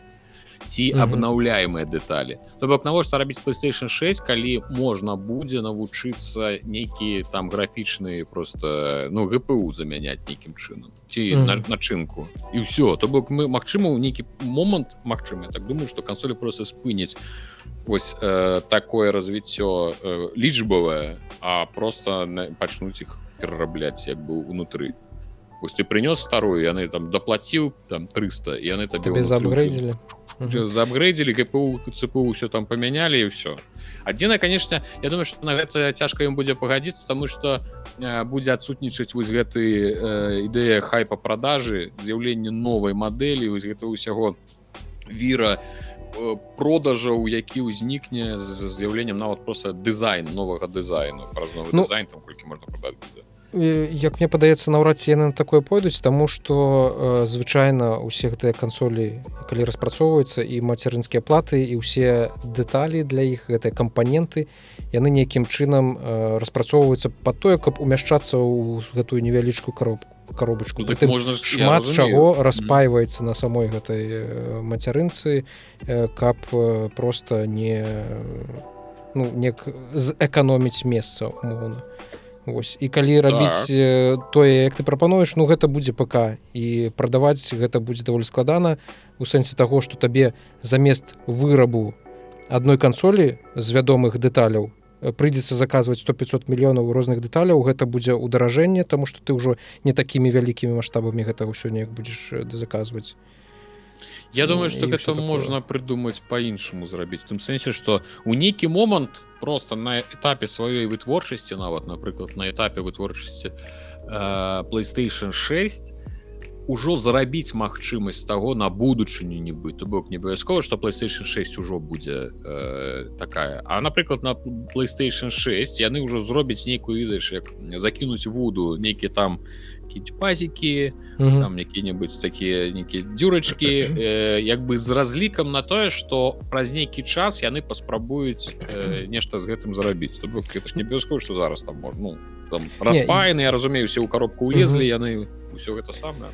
ці абнаўляемыя дэталі то бок навошта рабіць playstation 6 калі можна будзе навучыцца нейкія там графічныя просто ну гпу замяняць нейкім чынам ці начынку і ўсё то бок мы магчыма у нейкі момант Мачыма так думаю что кансолі просто спыняць ось э, такое развіццё э, лічбавае а просто пачнуць іх перарабляць як бы унутры Вось ты прынёс старую яны там даплаціў там 300 яны табе заапгрэдзілі заапгрэдзілі КПУ цПУ все там памянялі і ўсё адзіна конечно я думаю что на гэта цяжка ім будзе пагадзіцца тому что э, будзе адсутнічаць вось гэты э, ідэя хай па продажы з'яўленне новай мадэлі вось гэта ўсяго віра э, продажаў які ўзнікне з з'яўленнем нават просто дызайн новага дызайну праз новы ну, дызайн там колькі можна продаць як мне падаецца наўрад ці яны на такое пойдуць таму што э, звычайна усе гэтыя кансолі калі распрацоўваюцца і мацярынскія платы і ўсе дэталі для іх гэтыя кампаненты яны нейкім чынам э, распрацоўваюцца па тое каб умяшчацца ў гэтую невялічкую коробку коробочку ну, так можна шмат чаго распайваецца mm -hmm. на самой гэтай мацярынцы э, каб э, просто не ну не зэканоміць месца умоўна Вось. І калі рабіць так. тое як ты прапануеш ну гэта будзе ПК і прадаваць гэта будзе даволі складана у сэнсе таго што табе замест вырабу адной кансолі з вядомых дэталяў прыйдзецца заказваць 100-500 мільёнаў розных дэталяў гэта будзе ўдаражэнне таму што ты ўжо не такімі вялікімі маштабамі гэта ўсё неяк будзеш заказваць. Я думаю что гэта можна прыдумаць по-іншаму зрабіць. Тым сэнсе что у нейкі момант просто на этапе сваёй вытворчасці нават напрыклад на этапе вытворчасці э, playstation 6 ужо зарабіць магчымасць таго на будучыню нібы то бок не абавязкова что playstation 6 ужо будзе э, такая. А напрыклад на playstation 6 яны ўжо зробяць нейкую відаеш як закінуць вуду нейкі там какие-нибудь пазікі там які-небудзь такія нейкія дзюрачкі э, як бы з разлікам на тое что праз нейкі час яны паспрабуюць э, нешта з гэтым зарабіць то бок это ж не абавязкова что зараз там можно ну, там распаяны я разумею все ў коробку улезлі яны ўсё гэта самае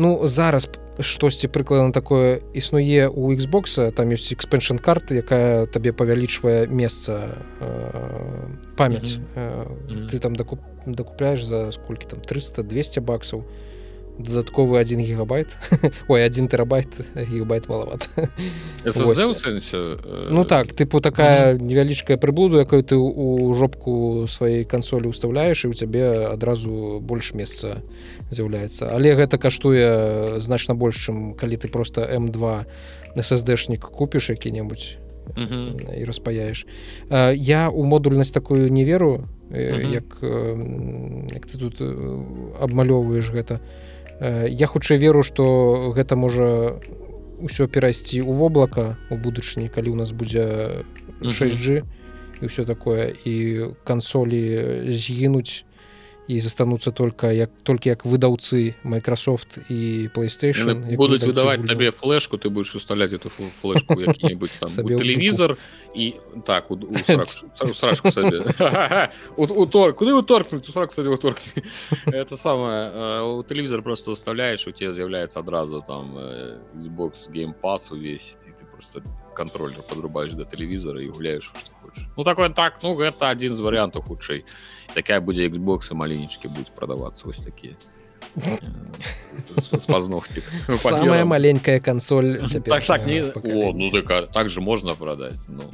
ну зараз штосьці прыкладна такое існуе у Xbox там ёсць экспеншн карты якая табе павялічвае месца э, памяць. Mm -hmm. э, ты там дакуп дакупляешь за сколькі там 300 200 баксаў дадатковы один гигабайт ой один терабайт гигабайт маловат э, ну так тыпу такая невялічкая прыблуду якой ты у жопку сваёй кансолі уставляешь і у цябе адразу больш месца з'яўляецца але гэта каштуе значна больш чым калі ты просто м2 ssdшнік купіш які-небудзь і распаяеш я у модульнасць такую не веру як як ты тут абмалёўваеш гэта. Я хутчэй веру што гэта можа ўсё перайсці ў воблака у будучыні калі ў нас будзе 6g і ўсё такое і кансолі згінуць і застануцца только як толькі як выдаўцы Microsoft і PlayStation будуць выдаваць табе флешку ты будешь уставлять эту флешку телевізор і так утор куды уторкнуть это самое у телевізор просто уставляешь у тебя з'яўляецца адразу там Xbox game pass увесь і ты просто контроллер подрубаешь до телевізора і гуляешь что хочешь ну такой так ну гэта один з вариантаў хутчэй такая будзе Xbox маленечкі будуць прадавацца вось такія спазнохтик самая маленькая консоль так, так, не... О, ну так, так же можна продать ну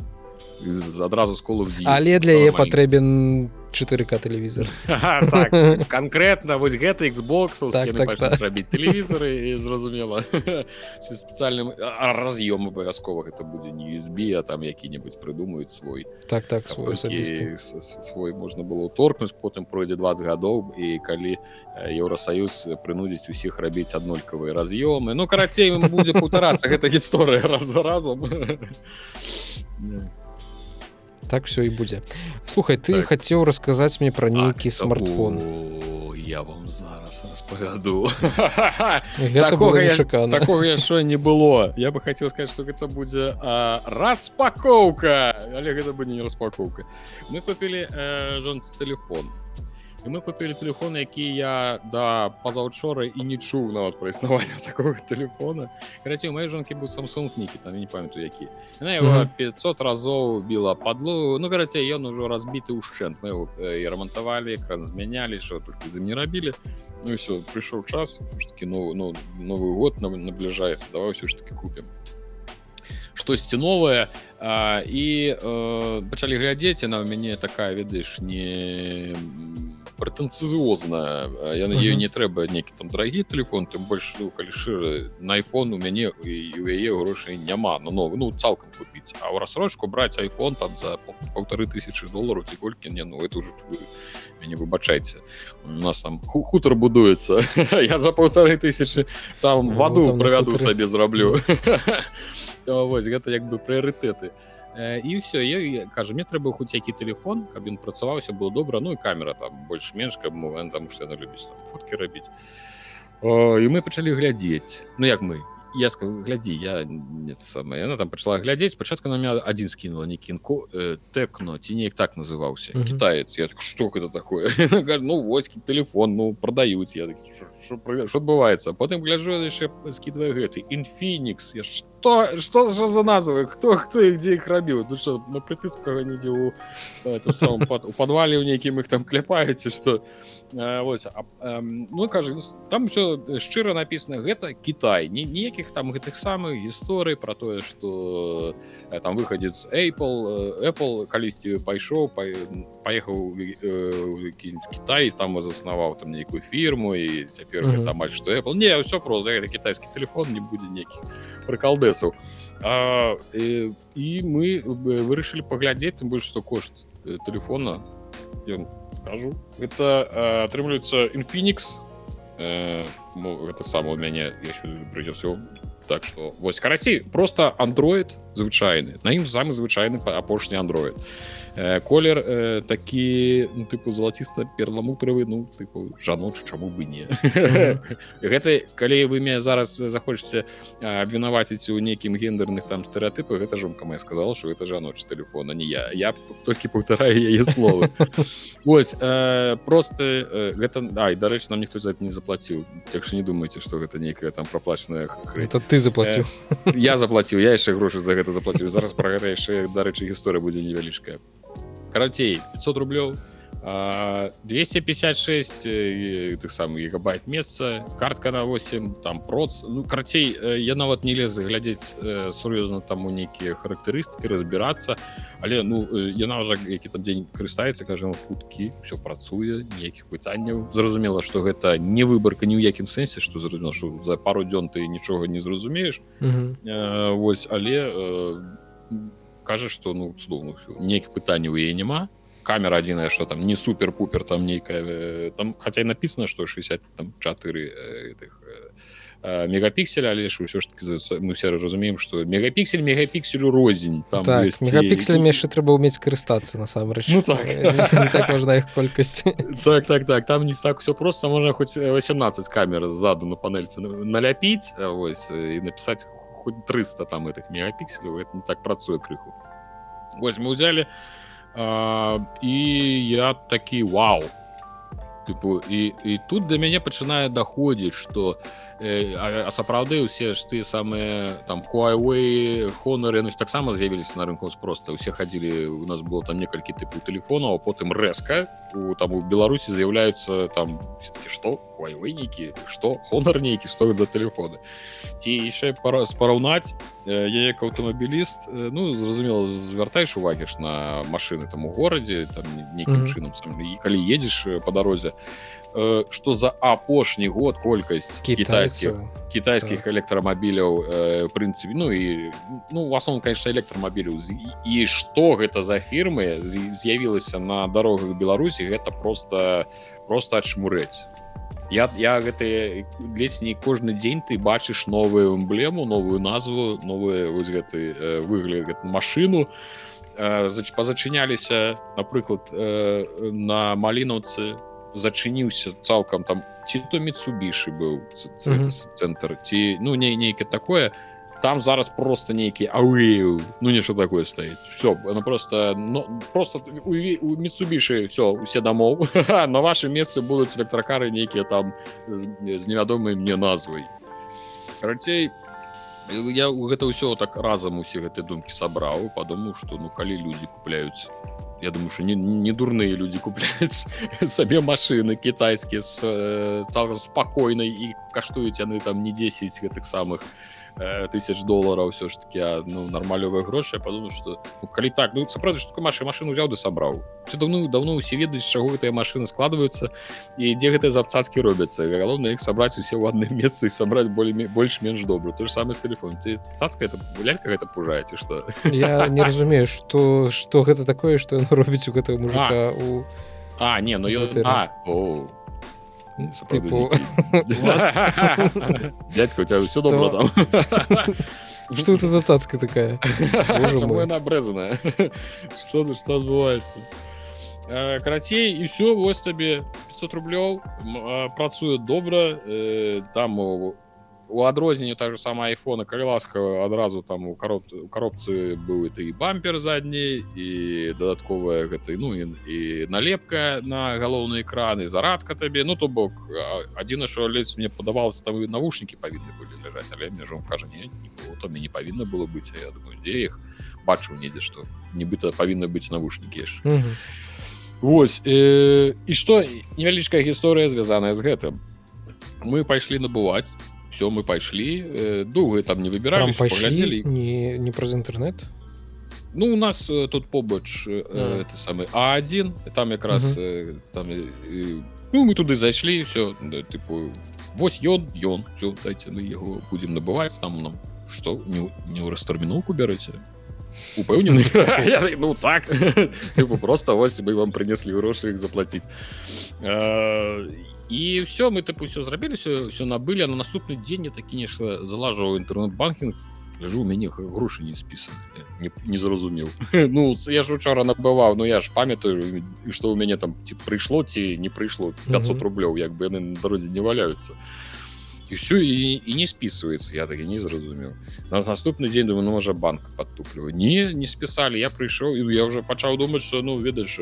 адразу сколу але для яе патрэбен 4к телевізор так, конкретно вось гэта Xbox так, так, так. рабіць телевізоры зразумела спецыяльным раз'ём абавязкова гэта будзе не USB а там які-небудзь прыдумаюць свой. Так так свой свой можна было торкнуць потым пройдзе 20 гадоў і калі еўросаюз прынудзіць усіх рабіць аднолькавыя раз'ёмы ну карацей будзе паўтарацца гэта гісторыя раз за разом. Yeah так все і будзе слухай ты так. хацеў расказаць мне пра нейкі смартфон. я вам зараз распавяду такого яшчэ не было. Я бы хацеў сказать что гэта будзе распакоўка але гэта будзе не распакоўка мы купілі э, жонцы телефон і мы купілі телефон які я да пазаўчора і не чуў нават пра існаванне такого телефона. Караці моей жонкі быў самсунг нікі там не памятаю які на его 500 разоў біла падлу ну карацей ён ужо разбіты ўшчэнт мы его і рамантавалі экран змянялі що только за не рабілі ну все прыйшоў час таки ну ну новый год на набліжаецца давай все ж таки купім штосьці новае і э, пачалі глядзець на мяне такая ведаеш не прэтэнцыозна я на ее не трэба нейкі там драгі телефон тым больш ну, калі шыра на iphone у мяне і у яе грошай няма. На новы ну цалкам купіць а ў рассрочку браць iphone там за полторы тысячи долларов ці колькі не ну это уже мяне выбачайце у нас там хутар будуецца я за полторы тысячи там ну, ваду правяду сабе зраблю вось гэта як бы прыярытэты а і все я кажу мне трэба хоць які телефон каб ён працаваўся было добра ну і камера там больш-менш каб там что яна любіць фотки рабіць і мы пачалі глядзець Ну як мы я сказал глядзі я нет самое она там пачала глядзець спачатку на меня один скинула не кінку э, тэкно ці неяк так называўся uh -huh. китаец. Я так, что это такое? Ну вось телефон ну продаюць я что адбываецца потым гляжу яшчэ скидываю гэты інфінікс я что? Что за за назвы хто хто их дзе іх рабіў ну что на прытыскага недзе у у подвале у нейкім іх там кляпаеце что вось ну кажа ну, там все шчыра написано гэта Китай не ніякіх там гэтых самых гісторый про тое что там выходец Apple Apple калісьці пайшоў па паехаў Кітай там заснаваў там нейкую фірму і цяпер mm -hmm. амаль что Apple. Не все про за гэта кітайскі телефон не будзе нейкіх прыкалдэсаў. І, і мы вырашылі паглядзець тым больш што кошт телефона ён кажу это атрымліваецца інфінікс это сам у мяне прыйдзе так что вось карацей просто Android звычайны на ім самы звычайны апошні Android. Э, колер э, такі ну, тыпу залаціста перламутравы ну тыпу жаночы чаму бы не гэта калі вы мне зараз захочаце абвінаваціць у нейкім гендерных там стэеатыпах гэта жонка моя сказала что это жаночы телефона не я. Я толькі паўтараю яе словы ось э, просто э, гэта ай дарэчы нам ніхто за это не заплаціў так что не думайте что гэта нейкая там праплачаная это ты заплаціў э, я заплаціў я яшчэ грошы за гэта заплаціў зараз пра гэта яшчэ дарэчы гісторыя будзе невялічкая карацей 500 рублёў 256 тых самых гигабайт месца картка на 8 там проц. Ну карацей я нават не лез глядзець сур'ёзна там у нейкія характарыстыкі разбірацца але ну яна ўжо які там дзень карыстаецца кажа хуткі все працуе ніякіх пытанняў зразумела что гэта не выбарка ні ў якім сэнсе что зразумела что за пару дзён ты нічога не зразумееш восьось але кажа что ну цудоўна нейкіх пытанняў яе няма камера адзіная что там не супер-пупер там нейкая э, там хотя написано что 60 там 4 этих э, мегапікселя але ж ўсё ж таки мы все разумеем что мегапіксель мегапікселю розень там так, мегапікселями яшчэ трэба уметь карыстацца насамрэч ну, так. так важна их колькасць так так так там не так все просто можна хоць 18 камер ззаду на панельцы наляпіць ось і написать хоть 300 там этих мегапікселяў это не так працуе крыху. Вось мы взяли і я такі вау! Тыпу і і тут да мяне пачынае даходзіць что э, а, а сапраўды усе ж ты самыя там Huawei honor ну, таксама з'явіліся на рынку просто усе хадзілі у нас было там некалькі тыпу телефонаў потым рэзка у там у беларусі з'яўляюцца там что? Нейкі что? Honor нейкі стоит за телефоны? Ці яшчэ пара спараўнаць я як аўтамабіліст ну зразумела звяртаеш увагі ж на машины там у горадзе там нейкім mm -hmm. чынам сам і калі едзеш по дарозе что за апошні год колькасць кітайскіх кітайскіх так. электрамабіляў в прынцыпе ну і ну в основном конечно электрамабіляў і что гэта за фірмы з'явілася на дарогах беларусі гэта просто просто адшмурэць я я гэты ледзь не кожны дзень ты бачыш новую эмблему новую назву новую вось гэты э, выгляд гэты машину. Э, пазачыняліся напрыклад э, на малінаўцы зачыніўся цалкам там ці то міцубішы быў цэнтр ці ну не нейкі такое. Там зараз просто нейкі ау ну нешта такое стаіць все она просто ну, просто у, у міцубішы все усе дамоў на ваши месцы будуць электракары нейкія там з невядомай мне назвай карацей я гэта ўсё так разам усе гэтай думкі сабраў падумаў что ну калі людзі купляюць я думаю что не, не дурныя людзі купляюць сабе машины кітайскія з э, цалкам спакойнай і каштуюць яны там не 10 гэтых самых. Э, тысяч долларов все ж таки ну нормалёвыя грошы подумаю что ну, калі так ну сапраўды что маша машину взял да сабраў все давно давно усе ведаюць чаго гэтыя машины складываются і дзе гэтыя запцацкі робяцца галоўна іх сабраць усе ў адным месцы і сабраць болей больш-менш добру то же самое с телефон ты цацка это лялька гэта пужаеце что я не разумею что что гэта такое что робіць у гэтага мужика у а не ну ё а о типу дядька у тебя все добро там. Что это за цацка такая? Она обрезанная? Что что отбываецца карацей і все вось табе 500 рублёў працуе добра там у адрозненне так же сама айфона калі ласка адразу там у кароб у коробцы быў это і бампер задні і дадатковая гэтай ну і, і налепка на галоўны экраны зарадка табе ну то бок адзіна що ледзь мне падавалася там навушнікі павінны былі ляжаць але мне жон кажа не, не там не павінна было быць я думаю дзе іх бачыў недзе што нібыта павінны быць навушнікі Вось э, і што невялічкая гісторыя звязаная з гэтым. Мы пайшлі набываць все мы пайшлі э, доўга там не выбіралі пайшлі не не праз інтэрнет ну у нас э, тут побач э, это самы а1 там якраз э, там э, ну мы туды зайшлі все да, тыпу вось ён ён все дайте мы яго будем набываць там нам что не, не ў растарміноўку бярэце упэўнены. Ну так. Просто вось мы вам принеслі грошы іх заплатіць і все мы тыпу все зрабілі все все набылі на наступны дзень я такі нешта залажваў інтэрнэт-банкінг ляжу у мяне грошы не спісаны не, не зразумеў ну я ж учора набываў Ну я ж памятаю што ў мяне там ці прыйшло ці не прыйшло 500 рублёў як бы яны на дарозе не валяюцца і все і, і не списывается я так і не зразумеў на наступны дзень думаю ну, можа банк подтуплю не не списали я прыйшоў і я уже пачаў думаць что ну ведаеш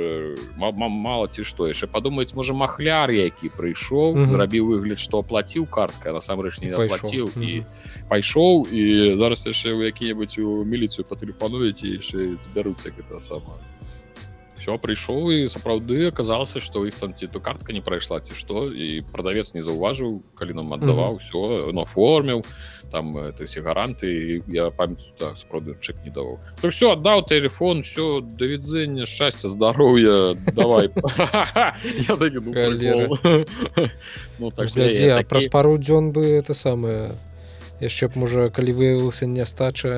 мало ці што яшчэ падумаць можа махляр які прыйшоў mm -hmm. зрабіў выгляд что оплаціў картка насамрэч не заплаціў і, і пайшоў і зараз яшчэ які-небудзь у міліцыю патэлефануеце яшчэ збяруцца гэта сама все прыйшоў і сапраўды аказалася што іх там ці то картка не прайшла ці што і прадавец не заўважыў калі нам аддаваў все на форміў там это все гаранты я памятаю так сапраўды чек не даваў то все аддаў телефон все давідзення шчасця здароўя давай. Ну, праз пару дзён бы это самае яшчэ б можа калі выявілася нястача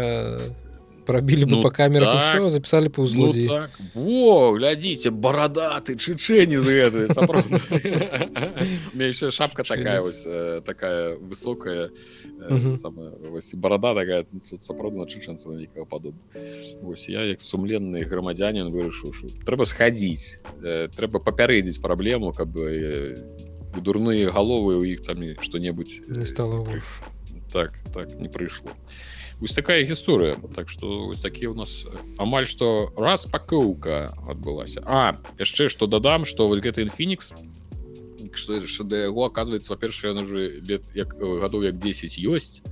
пробілі бы ну, по камерах так, все записали по узлозе ну, так. во глядзіце барадаты чычэні з яшчэ шапка такая вось такая высокая барада такая сапраўдна чычэнца нейкага падобна Вось я як сумленны грамадзянин вырашыў трэба схадзіць трэба папярэдзіць праблему каб дурныя галовы у іх там што-небудзь не стало так так не прыйшло вось такая гісторыя так что вось такі у нас амаль что распакоўка адбылася а яшчэ что дадам что вось гэты інфінікс что да яго оказывается во-першае на уже лет як гадоў як 10 ёсць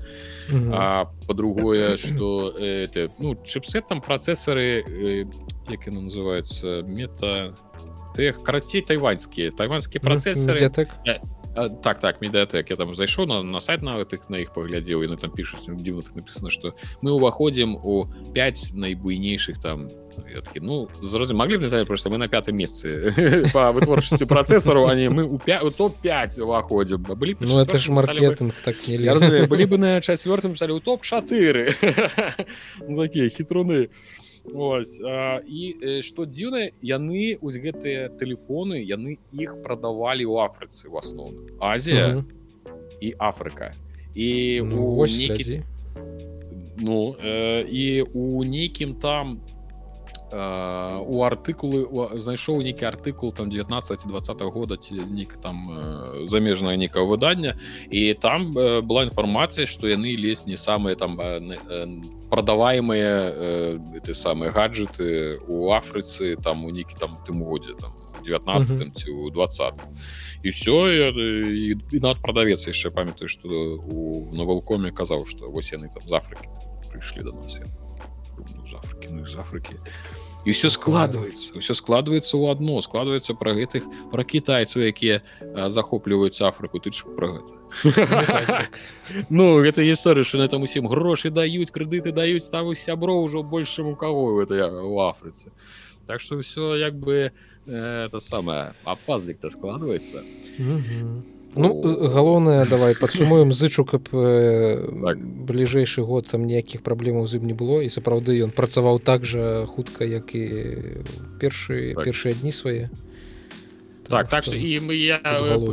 по-другое что это ну чипсет там працэсары як яно называется мета карацей тайваньскія тайваньскія працэсары так так так медиатэк я там зайшоў на на сайт нават их на іх паглядзеў на там пишуць дзіўна так написано что мы уваходзім у 5 найбуйнейшых там такі, ну зразу могли б просто мы на пятым месцы по вытворчасці працэсару они мы у топ-5 уваходзім былі ну, это ж маркетинг так былі бы на чацвёртым писали у топ-4 такія хітруны а Ось, а, і што дзіўна яны ось гэтыя тэлефоны яны іх прадавалі ў афрыцы в асноўным Азія і Афрыка і ну, нейкі... ну э, і у нейкім там у артыкулы знайшоў нейкі артыкул там 19 20 года ці нейка там э, замежнае некае выдання і там э, была інфармацыя што яны лезь не самыя там э, продаваемыя э, ты самыя гаджеты у Афрыцы там у нейкі там тым годзе там 19 ці у 20 і все і, і над прадавец яшчэ памятаю што у навалкоме казаў што вось яны там з Афрыкі прыйшлі да нас. З Афрыкі ну, з Афрыкі і все складваецца все складваецца ў адно складваецца пра гэтых пра кітайцаў якія захопліваюць Афрыку ты пра гэта ну гэта гісторыя на там усім грошы даюць крэдыты даюць там сябро ўжо большым у кого это я у Афрыцы так что все як бы это самое апазлік-то складваецца ну галоўнае давай падсумуем зычу каб так. бліжэйшы год там ніякіх праблемаў з ім не было. І сапраўды ён працаваў так жа хутка як і першы так. першыя дні свае. Так так что і мы я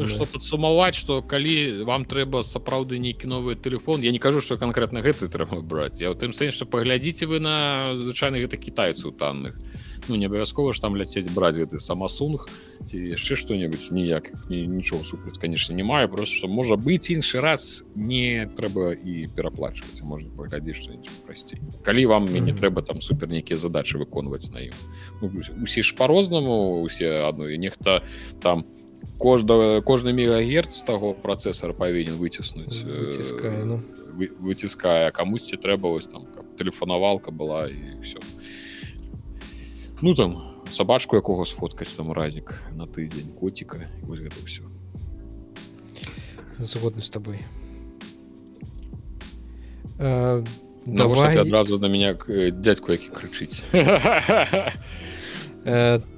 что падсумаваць что калі вам трэба сапраўды нейкі новы телефон я не кажу что конкретно гэты трэба браць я у тым сэнс что паглядзіце вы на звычайны гэта кітайцаў танных ну не абавязкова ж там ляцець браць гэты самасунг ці яшчэ што-небудзь ніяк нічого супраць конечно не мае просто что можа быць іншы раз не трэба і пераплачваць можна паглядзець что-нибудь прасцей калі вам мне не трэба там супер нейкія задачи выконваць на ім ну, усе ж по-рознаму усе адну і нехта там у кожда кожны мегагерц таго працэсара павінен выціснуць выціскае ну. вы, выціскае камусьці трэба вось там каб тэлефанавалка была і все ну там сабачку якога сфоткаць там разік на тыдзень коціка вось гэта все згодны з табой. Давай. адразу на меня дядзьку які крычыць?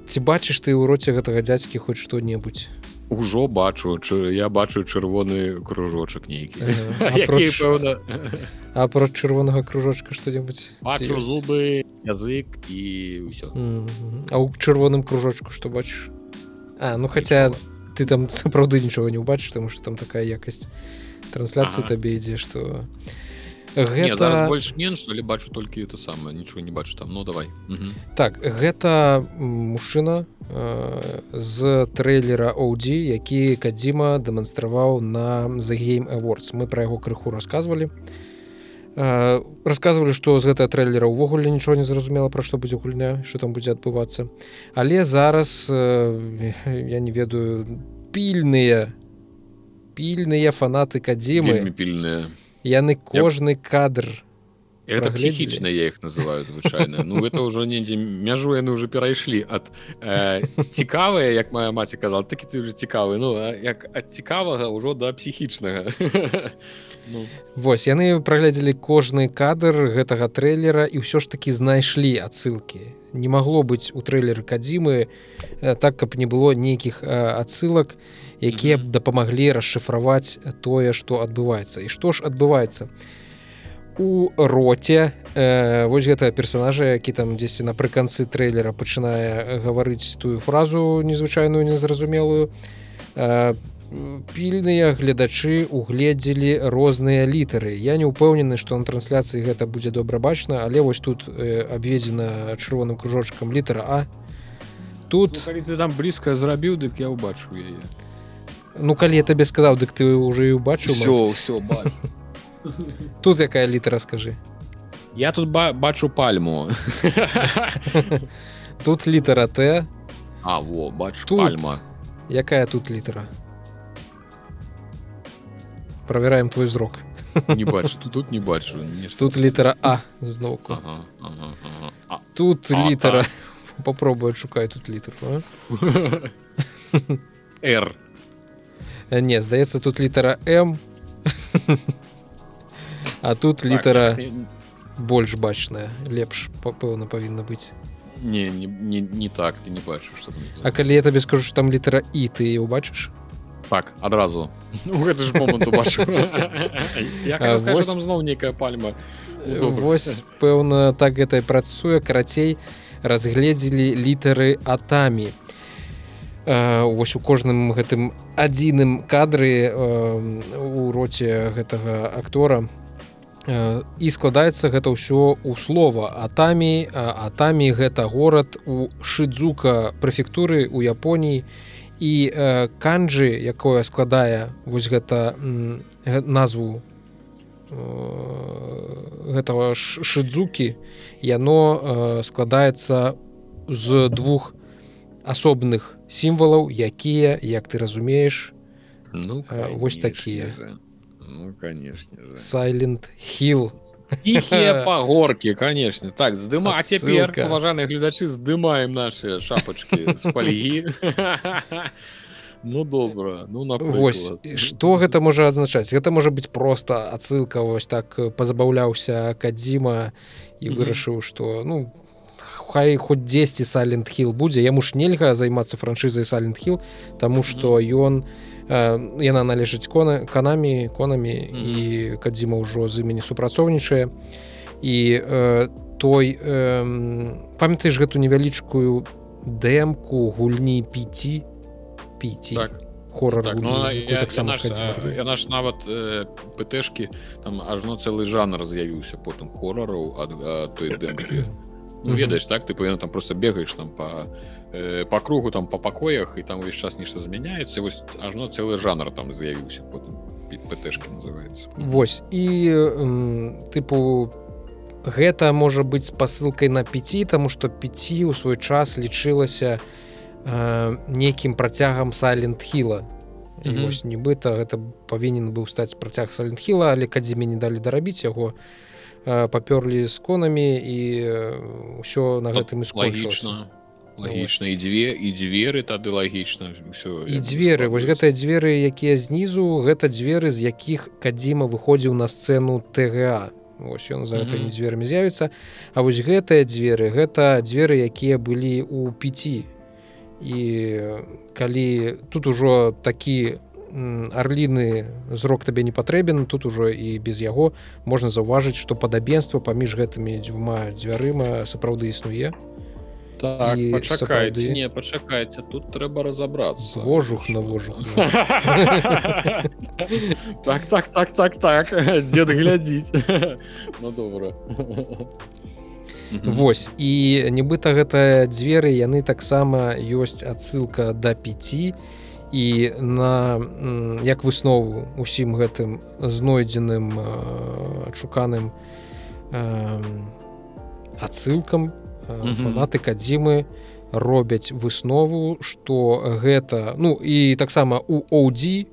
Ці бачыш ты ў роце гэтага дзядзькі хоць што-небудзь Ужо бачу я бачу чырвоны кружочак нейкі. Апроч чырвонага кружочка што-небудзь зубы язык і ўсё. А ў чырвоным кружочку што бачыш? А ну хаця ты там сапраўды нічога не ўбачыш таму што там такая якасць трансляцыі табе ідзе што гэта больш-менш але бачу толькі это самае нічого не бачу там. Ну давай. Угу. так гэта мужчына э, з трэйлера OD які кадзіма дэманстраваў на The Game Awards. Мы пра яго крыху рассказывалі э, рассказывалі што з гэтага трэйлера ўвогуле нічого не зразумела пра што будзе гульня що там будзе адбывацца. Але зараз э, я не ведаю пільныя пільныя фанаты кадзімы. Пільныя яны кожны кадр это психічна я их называю звычайна ну это ўжо недзе мяжу яны уже перайшлі ад э, цікавыя як моя маці казала такі ты уже цікавы ну як ад цікавага ўжо да псіхічнага ну. Вось яны праглядзелі кожны кадр гэтага трэйлера і ўсё ж таки знайшлі адсылкі. Не магло быць у трэйлеры кадзімы э, так каб не было нейкіх адсылак. і якія б дапамаглі расшыфраваць тое што адбываецца. І што ж адбываецца? У роце э, вось гэта персонажа які там дзесьці напрыканцы трэйлера пачынае гаварыць тую фразу незвычайную незразумелую э, пільныя гледачы угледзелі розныя літары. Я не ўпэўнены што на трансляцыі гэта будзе добра бачна але вось тут э, абведзена чырвоным кружочкам літара а. Тут ну, ты там блізка зрабіў дык я ўбачу яе Ну калі я табе сказаў дык ты уже і убачыў все все тут якая літара скажы я тут ба бачу пальму. Тут літара т. А во бач пальма. Якая тут літара? Проверяем твой зрок. Не бачу тут, тут не бачу тут літара а зноўку ага, ага, ага. тут а, літара. попробую шукай тут літар r Э, не здаецца тут літара м. А тут літара больш бачная лепш пэўна павінна быць не не, не, не так ты не бачу что А калі я табе скажу что там літара і ты убачыш так адразу зноў некая пальма Вось пэўна так гэта працуе карацей разгледзелі літары атамі вось у кожным гэтым адзіным кадры у роце гэтага актора і складаецца гэта ўсё у слова. Атамі атамі гэта горад у шыдзука прэфектуры у Японіі. І канджы якое складае вось гэта назву гэтага шыдзукі яно складаецца з двух асобных сімвалаў якія як ты разумееш ну конечно, вось такія. ну, конечно сайлент хил пагорки конечно. Так здыма цяпер уважаных гледачы здымаем наши шапочки с фольгі ну добра ну на вось. Что гэта можа азначаць гэта можа быць просто адсылка вось так пазабаўляўся кадзіма і вырашыў что ну по хай хоць 10 салент хил будзе. Яму ж нельга займацца франшызай салент хил тому что ён э, яна належыць кона канамі конамі mm -hmm. і кадзіма ўжо з імені супрацоўнічае. І э, той э, памятаеш гэту невялічкую дэмку гульні 5 5 так. Хоррор так, ну, таксама наш нават э, птэшки там ажно цэлы жанр з'явіўся потым хорараў ад той дэмкі ну, ведаеш так ты павінен там просто бегаеш там по э, по кругу там по пакоях і там увесь час нешта змяняецца вось ажно цэлы жанр там з'явіўся потым птэшка называется. Вось. І тыпу гэта можа быць спасылкай на 5 тому что 5 у свой час лічылася э, нейкім працягам сайлентхіла вось нібыта гэта павінен быў стаць працяг сайлентхіла але кадзіме не далі дарабіць яго папёрлі з конамі і ўсё на гэтым і скончылася лагічна і дзве і дзверы тады лагічна ўсё і дзверы вось гэтыя дзверы якія знізу гэта дзверы з якіх кадзіма выходзіў на сцэну тга ось ён за гэтымі дзверамі з'явіцца. А вось гэтыя дзверы гэта дзверы якія былі у пяці. І калі тут ужо такі арліны зрок табе не патрэбен тут ужо і без яго можна заўважыць што падабенства паміж гэтымі дзвюма дзвярыма сапраўды існуе. Так, пачакайце сапраўды... не пачакайце тут трэба разабрацца вожух на вожух так так так так так. Дед глядзіць ну добра Вось і нібыта гэтыя дзверы яны таксама ёсць адсылка да 5 і на як выснову усім гэтым знойдзеным адшуканым адсылкам фанаты кадзімы робяць выснову что гэта ну і таксама у оудзі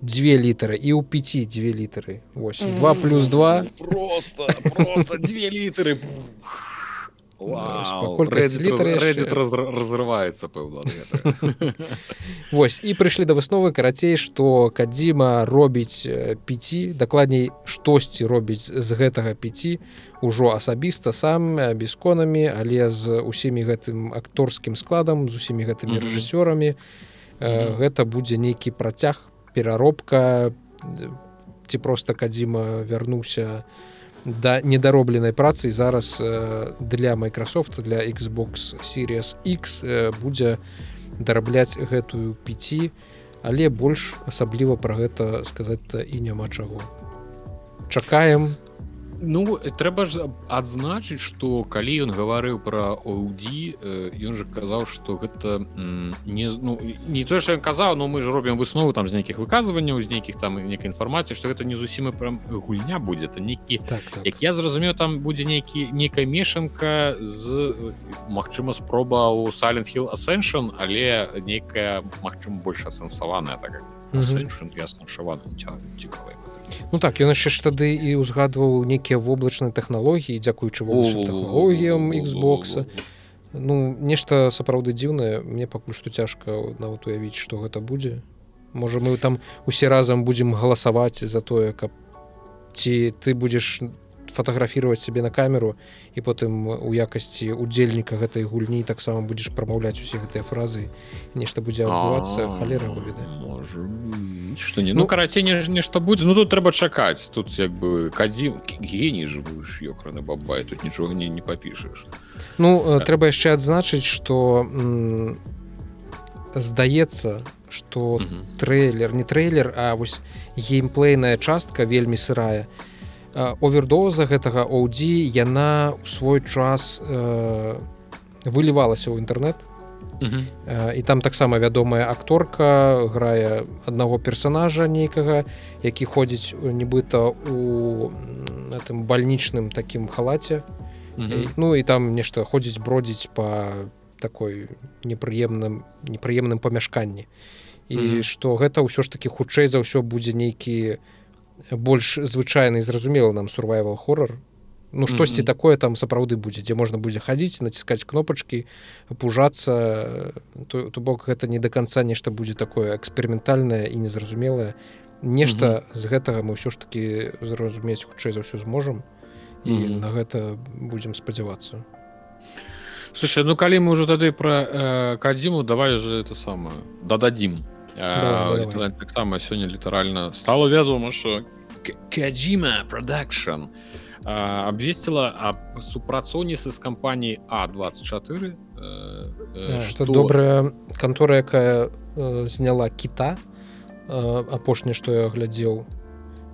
две літары і ў 5 две літары. 8 2 плюс 2 просто, просто две літары разрываецца пэўна Вось і прыйшлі да высновы карацей што кадзіма робіць 5 дакладней штосьці робіць з гэтага 5 ужо асабіста сам без конамі але з усімі гэтым акторскім складам з усімі гэтымі рэжысёрамі. Гэта будзе нейкі працяг пераробка. Ці проста кадзіма вярнуўся на да недаробленай працы зараз э, для Microsoft для Xbox Series X э, будзе дарабляць гэтую 5 але больш асабліва пра гэта сказаць-то і няма чаго. Чакаем Ну трэба ж адзначыць што калі ён гаварыў пра OD ён жа казаў што гэта не ну, не тое що ён казаў но мы ж робім выснову там з нейкіх выказванняў з нейкіх там нейкай інфармацыі што гэта не зусім і прям гульня будзе это нейкі так, так. як я зразумеў там будзе нейкі нейкая мешанка з Мачыма спроба у сайлентхил ascension але нейкая магчыма больш асэнсаваная так ясна шавана цікавая Ну так ён яшчэ ж тады і ўзгадваў нейкія воблачныя тэхналогіі дзякуючы тэхналогіям Xбокса Ну нешта сапраўды дзіўнае мне пакуль што цяжка нават уявіць што гэта будзе можа мы там усе разам будзем галасаваць за тое каб ці ты будзеш фатаграфировать себе на камеру і потым у якасці удзельніка гэтай гульні таксама будзеш прамаўляць усе гэтыя фразы нешта будзе адбывацца халера что не ну, ну карацей не нешта будзе. Ну тут трэба чакаць. Тут як бы кадзім гений жывуеш ёкраны бабай тут нічога не не папішаш. Ну так. трэба яшчэ адзначыць что здаецца что трэйлер не трэйлер а вось геймплейная частка вельмі сырая. і овердоза гэтага OD яна ў свой час э, вылівалася ў інтэрнет uh -huh. і там таксама вядомая акторка грае аднаго персонажа нейкага які ходзіць нібыта у этом бальнічным такім халаце uh -huh. ну і там нешта ходзіць бродзіць по такой непрыемным непрыемным памяшканні і uh -huh. што гэта ўсё ж таки хутчэй за ўсё будзе нейкі у больш звычайны зразумела нам сурвайвал хоррор ну штосьці mm -hmm. такое там сапраўды будзе дзе можна будзе хадзіць націскаць кнопачкі пужацца то, то бок гэта не до конца нешта будзе такое эксперыментальнае і незразумелае нешта mm -hmm. з гэтага мы ўсё ж таки зразумець хутчэй за ўсё зможам і mm -hmm. на гэта будзем спадзявацца слушай ну калі мы ўжо тады пра э, кадзіму давай же это самае дададзім таксама сёння літаральна стало вядома что каджима продакшн абвесціла аб супрацоўніцы з кампаніі а24 что добрая кантора якая зняла кіта апошні што я глядзеў.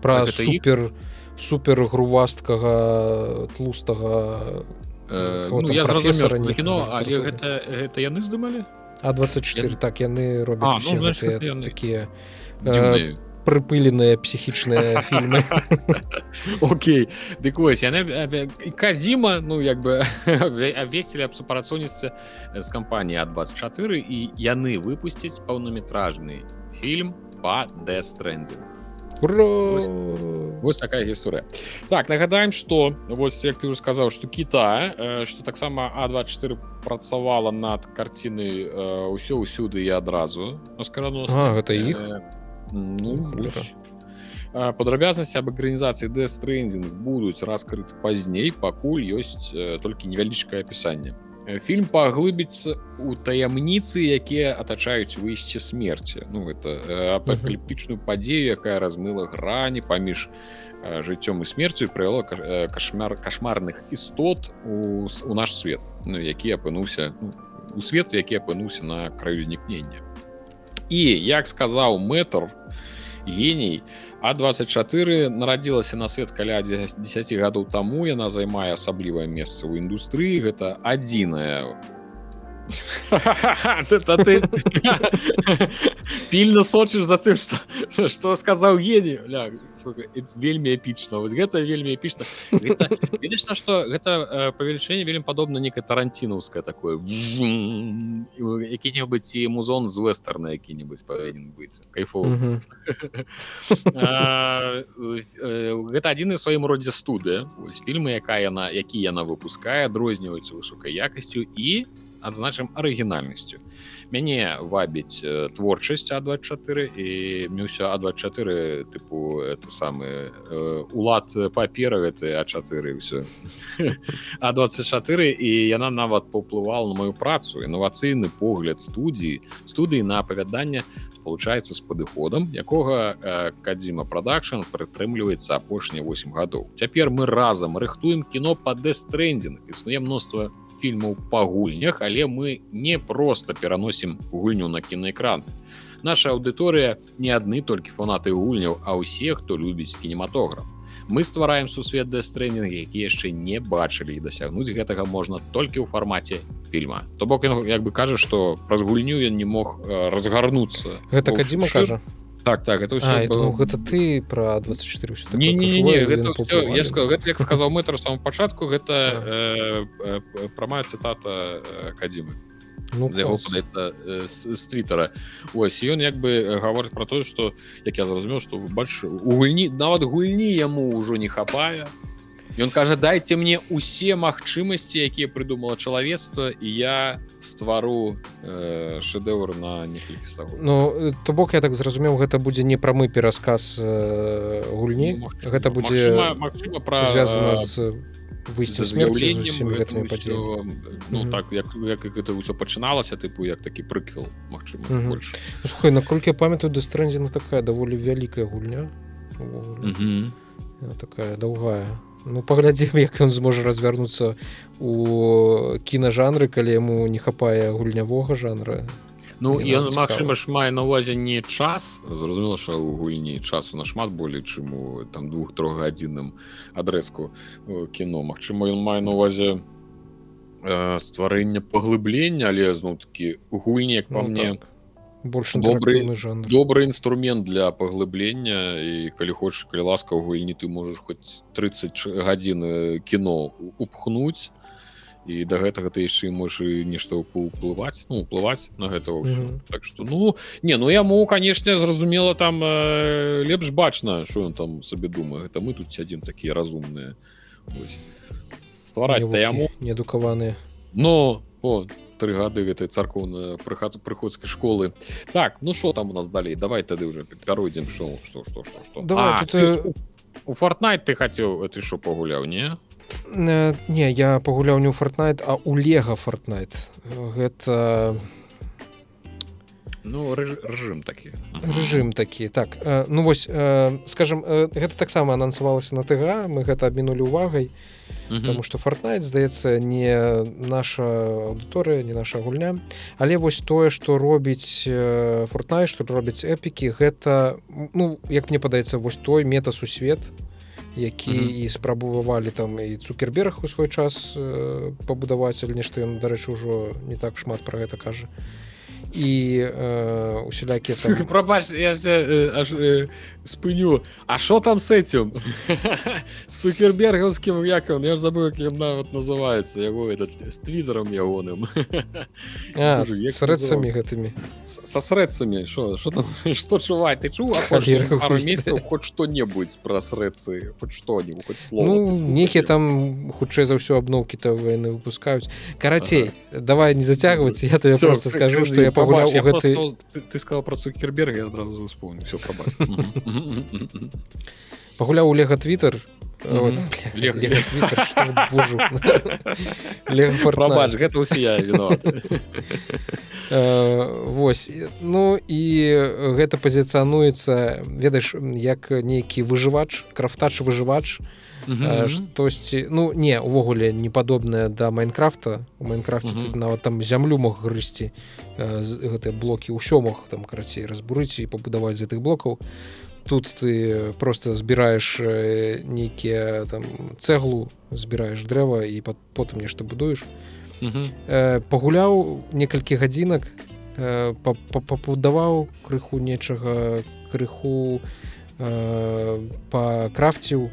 Пра супер супер грувасткага тлустага э, ну, я зразумеў кіно але гэта гэта яны здымалі а 24 я... так яны робяць а, ну, яны... такія э, прыпыленыя псіхічныя фільмы Окей. Дык вось яны казіма ну як бы весілі аб супрацоўніцтве з кампаніяй ад 24 і яны выпусцяць паўнаметражны фільм по дэстрендинг Вось такая гісторыя так нагадаем что вось як ты уже сказаў что кіта что таксама а24 працавала над карціны ўсё ўсюды і адразу гэта іх ну, падрабязнасці об арганізацыі дэстрендинг будуць раскрыты пазней пакуль ёсць толькі невялічкае апісанне фільм паглыбіцца у таямніцы якія атачаюць выйсце смерти ну это апокаліптычную падзею якая размыла грані паміж жыццём і смерцю прывяла кашмар кашмарных істот у, у наш свет ну, які апынуўся ну, у свет які апынуўся на краю знікнення. І як сказаў мэтр геній а24 нарадзілася на свет каля 10 гадоў таму яна займае асаблівае месца ў індустрыі. Гэта адзіная пільна сочыш за тым что что сказаў гені вельмі эпічна вось гэта вельмі эпічна видишь на что гэта павелічэнне вельмі падобна некае таранцінаўскае такое які-небудзь ці музон з вэстарна які-небудзь павінен быць кайфо гэта адзіны сваім родзе студыя фільмы якая яна які яна выпускае адрозніваюцца высокай якасцю і адзначым арыгінальнасцю. Мяне вабіць э, творчасць а24 і ўсё а24 тыпу это самы э, улад папера гэты а4 ўсё а24 і яна нават паўплывала на маю працу інавацыйны погляд студіі студыі на апавяданне спалучаецца з падыходам якога э, кадзіма продакшн прытрымліваецца апошнія 8 гадоў. Цяпер мы разам рыхтуем кіно па дэстрендинг існуе мноства фільмаў па гульнях але мы не просто пераносім гульню на кінаэкран. Наша аўдыторыя не адны толькі фанаты гульняў а ўсе хто любіць кінематограф. Мы ствараем сусвет дэстрэнінг які яшчэ не бачылі і дасягнуць гэтага можна толькі ў фармаце фільма. То бок як бы кажа што праз гульню ён не мог разгарнуцца. Гэта кадзіма кажа так так это а, было... думал, гэта ты про 24 не, не, не, не, гэта ўсё, я сказал, гэта, як сказал мэтр самому пачатку гэта э, э, прамая цытата э, кадзімы ну, яго падаецца э, з твиттера ось ён як бы гаворыць про тое что як я зразумеў что больш у гульні нават гульні яму ўжо не хапае ён кажа дайте мне усе магчымасці якія прыдумала чалавецтва і я ствару э, шэдэўр на некалькі стагод. Ну то бок я так зразумеў гэта будзе не прамы перасказ э, гульні. Ну, гэта будзе магчыма пра звязана з выйсце смерценнем гэтымі падзеямі. Ну mm -hmm. так як, як гэта ўсё пачыналася тыпу як такі прыквел Мачыма mm -hmm. больш Слухай наколькі я памятаю дэстрэндзіна такая даволі вялікая гульня. Mm -hmm. такая даўгая Ну паглядзім як ён зможа развярнуцца у кінажанры калі яму не хапае гульнявога жанра. Ну ён Мачыма ж мае на увазе не час. Зразумела що у гульні часу нашмат болей чым у там двух-трохгадзінным адрэзку кіно. Мачыма ён мае на увазе э, стварэння паглыблення але зноў такі гульні як па ну, мне так. Больше добрый жанр. добрый інструмент для паглыблення. І калі хочаш калі ласка ў гульні ты можаш хоць 30 гадзін кіно упхнуць і да гэтага ты яшчэ можа нешта паўплываць ну уплываць на гэта mm -hmm. так что ну не ну яму канешне зразумела там э, лепш бачна що ён там сабе думае. Гэта мы тут сядзім такія разумныя. Ствараць яму. неадукаваныя. Но о тры гады гэтай царкоўна прыхаду прыходскай школы. Так ну что там у нас далей? Давай тады уже пяройдзем шоу что что что что у фортнайт ты хацеў ты що пагуляў не? Э, не я пагуляў не ў фортнайт а у лего фортнайт гэта ну рэжым такі. Рэжым такі так. Ну вось скажем гэта таксама анансавалася на тга мы гэта абмінулі увагай потому что фортнайт здаецца не наша аўдыторыя не наша гульня. Але вось тое что робіць фортнайт что робіць эпікі гэта ну як мне падаецца вось той мета сусвет які mm -hmm. і спрабавалі там і цукерберг у свой час э, пабудаваць але нешта ён дарэчы ўжо не так шмат про гэта кажа і э, усялякі там... прабач я э, аж э, спыню. А що там с этим? Сукербергаўскім як он я ж забыл як ён нават называется яго этот з твиттером ягоным. Срэдцамі гэтымі са срэдцамі що там? Что чуваць ты чу месяцаў хоть что-небудзь пра срэцы хоть что-нибудь хоть слово ну, нехі там хутчэй за ўсё абноўкі то войны выпускаюць карацей ага. давай не зацягваць я тебе просто скажу что я пагуляў у гэты ты, ты сказал про цукерберг я адразу успомню все праба пагуляў у лего твиттер. Вось. Ну і гэта пазіцыянуецца ведаеш як нейкі выжывач крафтач выжывач штосьці ну не увогуле не падобная да майнкрафта. У майнкрафте нават там зямлю мог грысці гэтыя блокі ўсё мог там карацей разбурыць і пабудаваць з гэтых блокаў тут ты просто збіраеш нейкія там цэглу збіраеш дрэва і потым нешта будуеш пагуляў некалькі гадзінак пабудаваў крыху нечага крыху па крафціў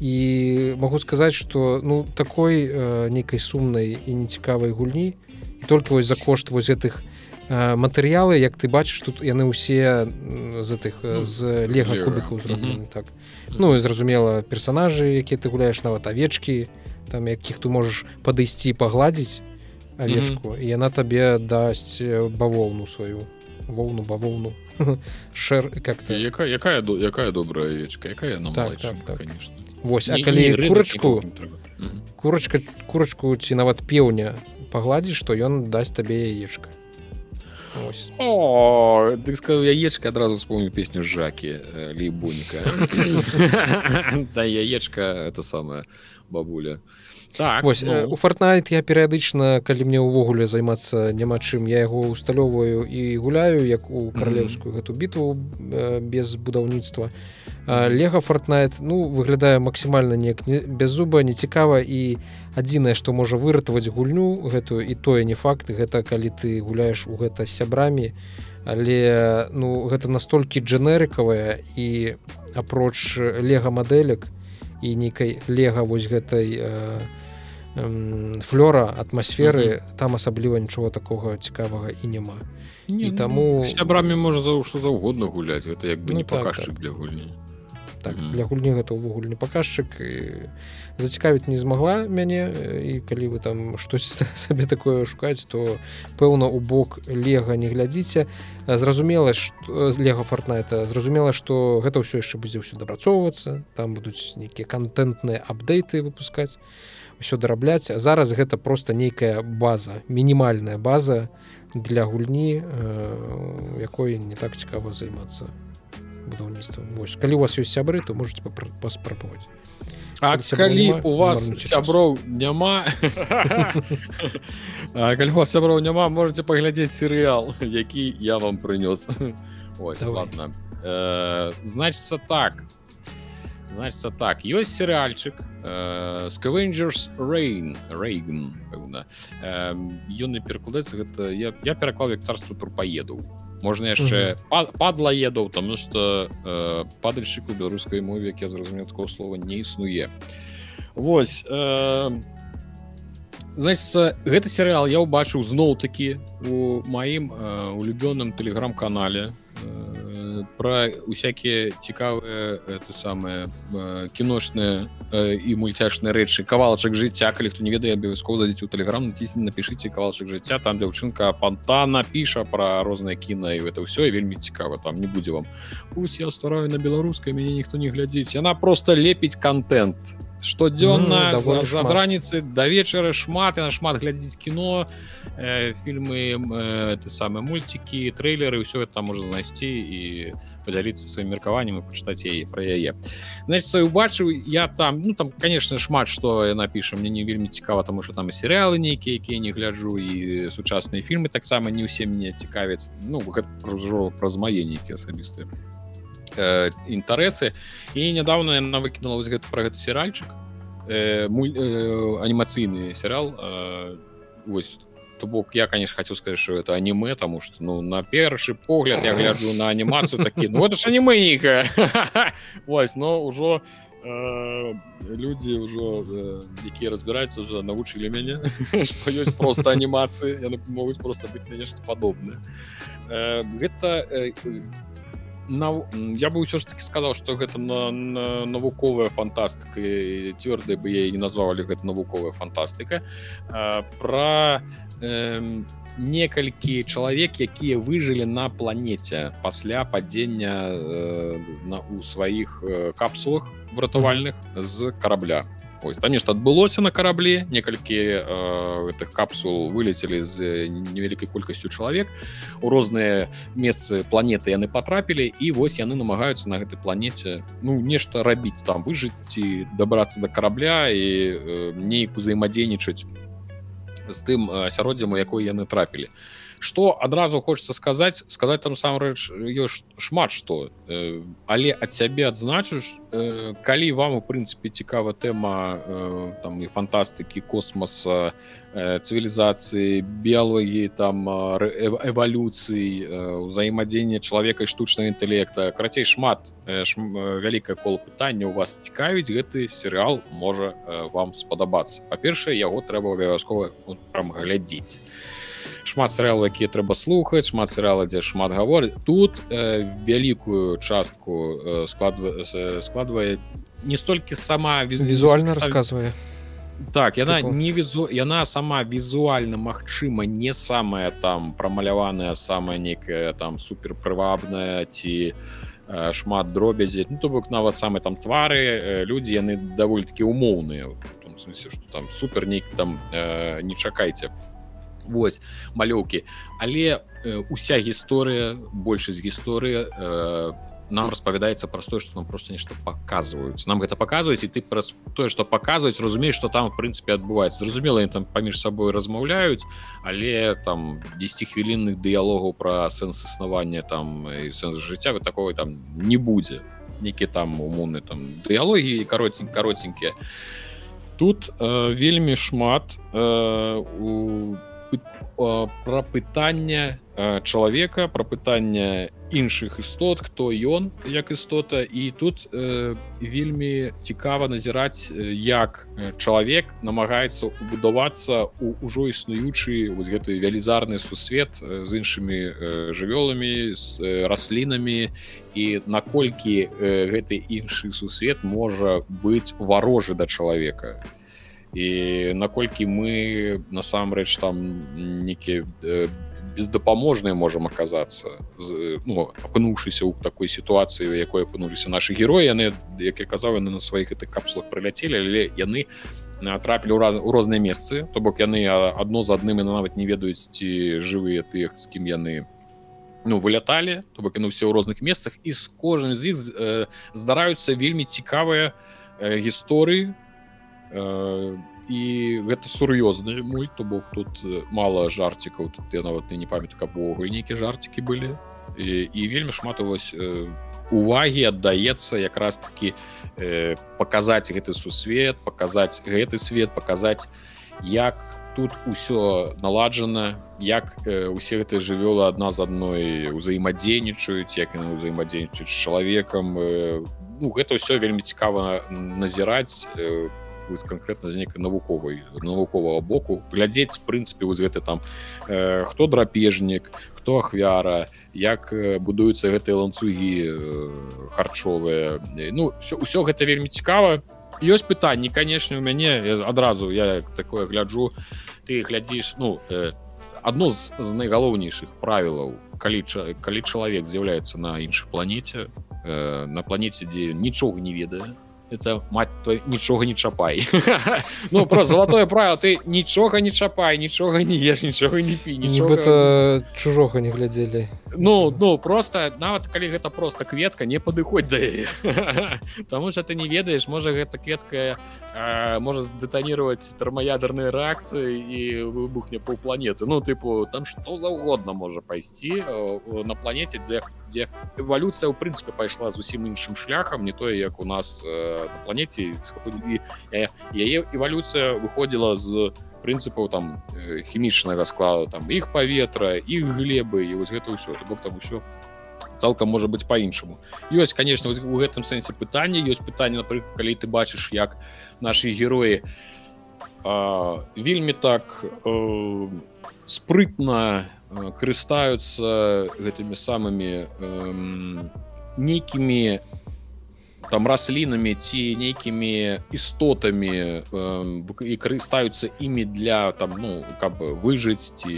і магу сказаць что ну такой нейкай сумнай і нецікавай гульні і толькі вось за кошт вось гэтых матэрыялы як ты бачыш тут яны ўсе з тых з лего кубікаў зроблены mm -hmm. так ну і зразумела персонажы якія ты гуляеш нават авечкі там якіх ты можаш падысці пагладзіць авечку mm -hmm. яна табе дасць бавоўну сваю. Воўну бавоўну. Шэр как ты якая якая якая добрая авечка якая так, так, так. конечно Вось а калі курачку курачка курачку ці нават пеўня пагладзіш што ён дасць табе яечка. О, ты сказал яечка адразу вспомню песню жаки э, лейбунька да яечка это самая бабуля так вось ну... у фортнайт я перыядычна калі мне ўвогуле займацца няма чым я яго усталёўваю і гуляю як у каралеўскую гэту бітву без будаўніцтва. Лего фортнайт ну выглядае максімальна неяк не, без зуба нецікава і адзінае што можа выратаваць гульню гэтую і тое не факт гэта калі ты гуляеш у гэта з сябрамі але ну гэта настолькі дженерыкавая і апроч лего мадэлек і нейкай лего вось гэтай э, флёра атмасферы mm -hmm. там асабліва нічого такого цікавага і няма не, і ну, таму сябрамі можа за што заўгодна гуляць гэта як бы ну, не так, паказчык так. для гульні так mm для гульні гэта ўвогуле не паказчык і зацікавіць не змагла мяне і калі вы там штось сабе такое шукаць то пэўна у бок лего не глядзіце. Зразумела што з лего фортнайта зразумела што гэта ўсё яшчэ будзе ўсё дапрацоўвацца там будуць нейкія кантэнтныя апдейты выпускаць ўсё дарабляць. Зараз гэта просто нейкая база мінімальная база для гульні якой не так цікава займацца будаўніцтвам вось калі у вас ёсць сябры то можете паспрабаваць. А калі у вас сяброў няма калі вас сяброў няма можете паглядзець серыял які я вам прынёс. Ладно. Э, значится так. Значится так. Ёсць серыальчык э, скавенджерс рейн рейган ён не перакладаецца гэта я, я пераклаў як царства трупаедаў можна яшчэ падла едаў тому что э, падальшчык у беларускай мове як я зразумеў такого слова не існуе Вось э, значит гэты серыал я ўбачыў зноў такі у маім э, улюбённым тэлеграм-канале э, про усякія цікавыя это самае э, кіношныя і мульцяшныя рэчы кавалачак жыцця калі хто не ведае абавязкова задзіць у тэлеграм націсне напішыце кавалчык жыцця там дзяўчынка пантана піша пра рознае кіна і это ўсё вельмі цікава там не будзе вам. Усь я стараю на беларускай мяне ніхто не глядзіць яна просто лепіць контент штодзённа mm, за граніцы да вечара шмат і на шмат глядзіць кіно э, фільмы э, ты самыя мульцікі трэйлеры ўсё это можа знайсці і подзяліцца сваім меркаваннем і пачытаць яе пра яе значит сваю убачыў я там ну там конечно шмат что я напішу мне не вельмі цікава тому что там і серыялы нейкія якія не гляджу і сучасныя фільмы таксама не ўсе мне цікавяць ну праз мае нейкія асабістыя э, інтарэсы і нядаўна яна выкінула вось гэта пра гэты серальчык э, э, анімацыйны серыал э, вось то бок я конечно хотел сказать что это аниме тому что ну на першы погляд я гляджу на анімацыю такі ну, вот ж аниме вось но ўжо э, люди ўжо э, якія разбираюцца уже навучылі мяне что ёсць просто анімацыі яны могуць просто быть нешта падобна э, гэта э, на я бы ўсё ж таки сказал что гэта на, на навуковая фантастыка цвёрдая бы я не назвалі гэта навуковая фантастыка про э, некалькі чалавек якія выжылі на планете пасля падзення э, на у сваіх э, капсулах выратавальных з карабля Там нешта адбылося на караблі некалькі э, гэтых капсул вылецелі з невялікай колькасцю чалавек у розныя месцы планеты яны патрапілі і вось яны намагаюцца на гэтай планете ну нешта рабіць там выжыць ці дабрацца да карабля і э, нейк узаемадзейнічаць з тым асяроддзям у якой яны трапілі что адразу хочется сказаць сказать там сам рэч ёсць шмат что. Э, але ад сябе адзначыш э, калі вам у прынцыпе цікава тэма э, там і фантастыкі космоса э, цывілізацыі біялогіі там э, эвалюцыі э, узаемадзення чалавека і штучнага інтэлекта карацей шмат э, ш, э, вялікае кола пытання у вас цікавіць гэты серыал можа э, вам спадабацца па-першае яго трэба абавязкова прям глядзець шмат серыал якія трэба слухаць шмат серыала дзе шмат гаворы тут э, вялікую частку э, складва э, складвае не столькі сама візуальна рассказывае так яна Типу? не візу яна сама візуальна магчыма не самая там прамаляваная самая некая там супер прывабная ці э, шмат дробязі. Ну, то бок нават самы там твары э, людзі яны даволі такі умоўныя смысле что там супер нейк там э, не чакайце Вось малёўкі але э, уся гісторыя большасць гісторыі э, нам распавядаецца пра тое што нам просто нешта паказваюць. Нам гэта паказваюць і ты праз тое што паказваюць разумееш што там в прынцыпе адбываецца. Зразумела там паміж сабой размаўляюць але там 10 хвілінных дыялогаў пра сэнс існавання там і сэнс жыцця вы такого там не будзе. Некі там умоўны там дыялогіі каротень каротенькія тут э, вельмі шмат э, у пра пытання чалавека пра пытання іншых істот хто ён як істота. І тут э, вельмі цікава назіраць як чалавек намагаецца убудавацца у ўжо існуючы вось гэты вялізарны сусвет з іншымі жывёламі з раслінамі. І наколькі гэты іншы сусвет можа быць варожы да чалавека і наколькі мы насамрэч там некі э, бездапаможныя можам аказацца ну, апынуўшыся ў такой сітуацыі якой апынуліся нашы героі яны як я казаў яны на сваіх гэтых капсулах прыляцелі але яны трапілі ў раз у розныя месцы. То бок яны адно з адным і нават не ведаюць ці жывыя тых з кім яны ну выляталі. То бок яны ўсе ў розных месцах. І з кожным з іх э, здараюцца вельмі цікавыя э, гісторыі Э, і гэта сур'ёзны мульт то бок тут э, мала жарцікаў тут я нават не памятаю каб увогуле нейкія жарцікі былі. І, і вельмі шмат вось э, увагі аддаецца якраз таки э, паказаць гэты сусвет паказаць гэты свет паказаць як тут усё наладжана як э, усе гэтыя жывёлы адна з адной узаемадзейнічаюць як яны ўзаемадзейнічаюць з чалавекам. Э, ну гэта ўсё вельмі цікава назіраць э, вось конкретно з нейкай навуковай навуковага боку. Глядзець прынцыпе вось гэты там э, хто драпежнік хто ахвяра як э, будуюцца гэтыя ланцугі э, харчовыя. Ну все ўсё гэта вельмі цікава. Ёсць пытанні канешне у мяне адразу я такое гляджу ты глядзіш ну э, одно з, з найгалоўнейшых правілаў калі калі чалавек з'яўляецца на іншай планете э, на планете дзе нічога не ведае это мать твой нічога не чапай. Ну про золотое правило ты нічога не чапай нічога не еш нічога не пі нібыта чужога не глядзелі. Ну ну просто нават калі гэта просто кветка не падыходь да яе. Таму что ты не ведаеш можа гэта кветка э, можа здэтанировать тэрмаядерныя рэакцыі і выбухне пол планеты Ну тыпу там что заўгодна можа пайсці э, на планете дзе дзе эвалюцыя ў прынцыпе пайшла зусім іншым шляхам не тое як у нас э, на планете яе эвалюцыя выходзіла з прынцыпаў там хімічнага складу там іх паветра іх глебы і вось гэта ўсё бок там усё цалкам можа быць по-іншаму ёсць конечно у гэтым сэнсе пытання ёсць пытанне напрыклад калі ты бачыш як наши героі вельмі так э, спрытна карыстаюцца гэтымі самымі э, нейкімі там раслінамі ці нейкімі істотамі э, карыстаюцца імі для там ну каб выжыць ці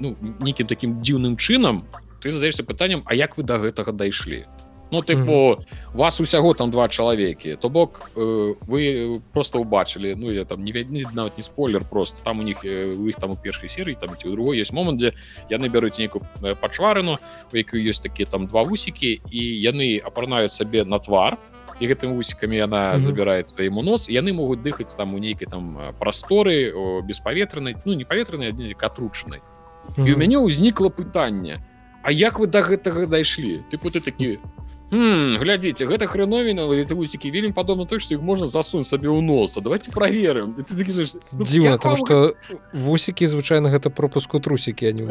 ну нейкім такім дзіўным чынам ты задаешься пытанням А як вы до гэтага дайшлі Ну тыпу mm -hmm. вас усяго там два чалавекі то бок э, вы просто убачылі Ну я там не вядні нават не спойлер просто там у них э, у іх там у першай серыі там ці у другой есть момант дзе яны бяруць нейкую пачварыну у якую ёсць такія там два вусікі і яны апранаюць сабе на твар і гэтым вусікамі яна mm -hmm. забірае свайму нос яны могуць дыхаць там у нейкай там прасторы беспаветранай ну не паветранай катручанай mm -hmm. і у мяне ўзнікла пытанне А як вы до гэтага дайшлі ты ты такі глядзіце гэта хреновіна эти вусікі вельмі падобна той што іх можна засунуть сабе ў носа. Давайте проверым ну, дзіўна там что вусікі звычайна гэта пропуску трусікі они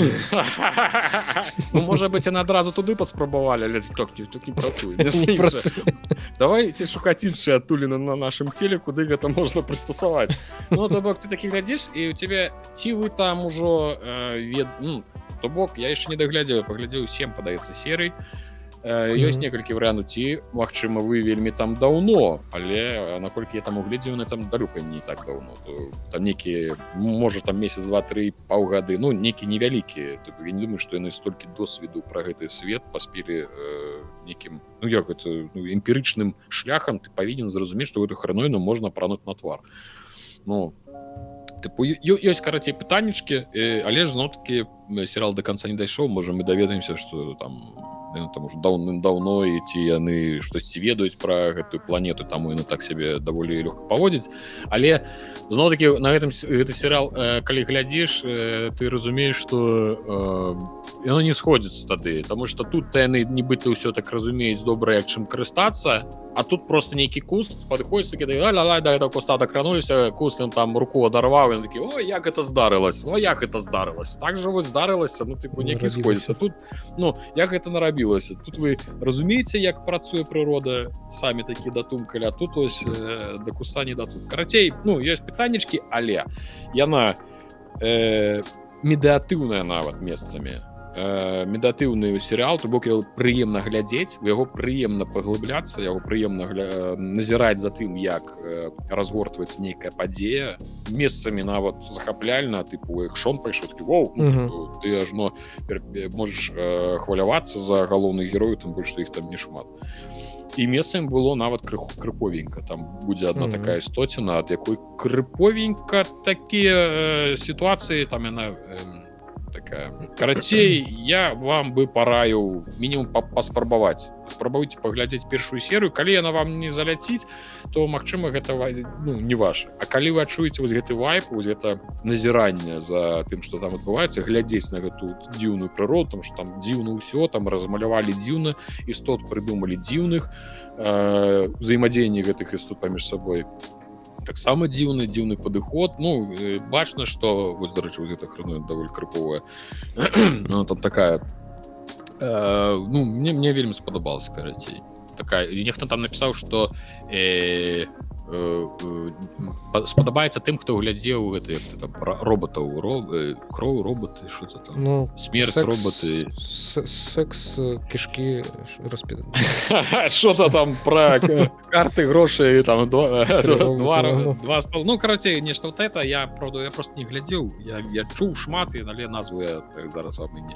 ну, можа быть она адразу туды паспрабавалі давайте шукаць іншыя адтуліны на нашым целе куды гэта можна прыстасаваць Ну то бок ты такі глядзіш і у тебе ці вы там ужо э, вед ну, то бок я яшчэ не даглядзеў паглядзеў всем падаецца серый. то ёсць -hmm. некалькі варыянтаў ці Мачыма вы вельмі там даўно але наколькі я там угледзеў на там далёка не так даўно там некі можа там месяц два-тры паўгады ну некі невялікі я не думаю што яны столькі досведу пра гэты свет паспелі э, некім ну як это ну, эмпірычным шляхам ты павінен зразумець што гэту храноіну можна прануть на твар. Ну тыпу ёсць карацей пытаннічкі э, але ж зноткі серыал до конца не дайшоў можа мы даведаемся что там там уже даўным-даўно і ці яны штосьці ведаюць пра гэтую планету таму яны так сябе даволі лёгка паводзіць але зноў-таки на гэтым гэты серыал э, калі глядзіш э, ты разумееш что э, яно не сходзіцца тады тому что тут яны нібыта ўсё так разумеюць добра як чым карыстацца а тут просто нейкі куст падыходзіць такі да это куста дакрануліся кустым там руку адарваў такі о як это здарылась о як это здарылась? Так жа вось здарылася ну тыпу некі сходзіцца. Тут ну як гэта нарабілася? Тут вы разумееце як працуе прырода самі такі датумкалі а тут ось э, да куста не дату карацей ну ёсць пытаннічкі але яна э, медыатыўная нават месцамі э, медатыўны серыал то бок прыемна глядзець у яго прыемна паглыбляцца яго прыемна гля... назіраць за тым як э, разгортваецца нейкая падзея месцамі нават захапляльна тыпу ікшон пайшоў ну, ты ажно можаш э, хвалявацца за галоўных герою там больш іх там не шмат і месцам было нават крыху крыповенька там будзе одна mm -hmm. такая істоціна ад якой крыповенька такія э, сітуацыі там яна э, такая. Карацей я вам бы параіў мінімум паспрабаваць спрабуйте паглядзець першую серыю калі яна вам не заляціць то Мачыма гэта ну, не ваш А калі вы адчуеце вось гэты вайп вось гэта назіранне за тым что там адбываецца глядзець на гэту дзіўную прыроду там что там дзіўна ўсё там размалявалі дзіўна істот прыдумалі дзіўных э, взаемадзеянні гэтых істот паміж сабой. то таксама дзіўны дзіўны падыход. Ну бачна что вось дарэчы гэта храну даволі крыповая ну, там такая э, ну мне мне вельмі спадабалась карацей такая нехта там напісаў что э, спадабаецца тым хто глядзеў гэты там роботаў роб кроў роботы что ну смерть секс, роботы секс кішки распі что-то там про карты грошай там два, два, два ну карацей нешта вот это я правда я просто не глядзеў я я чуў шмат і нале назву я так зараз вам не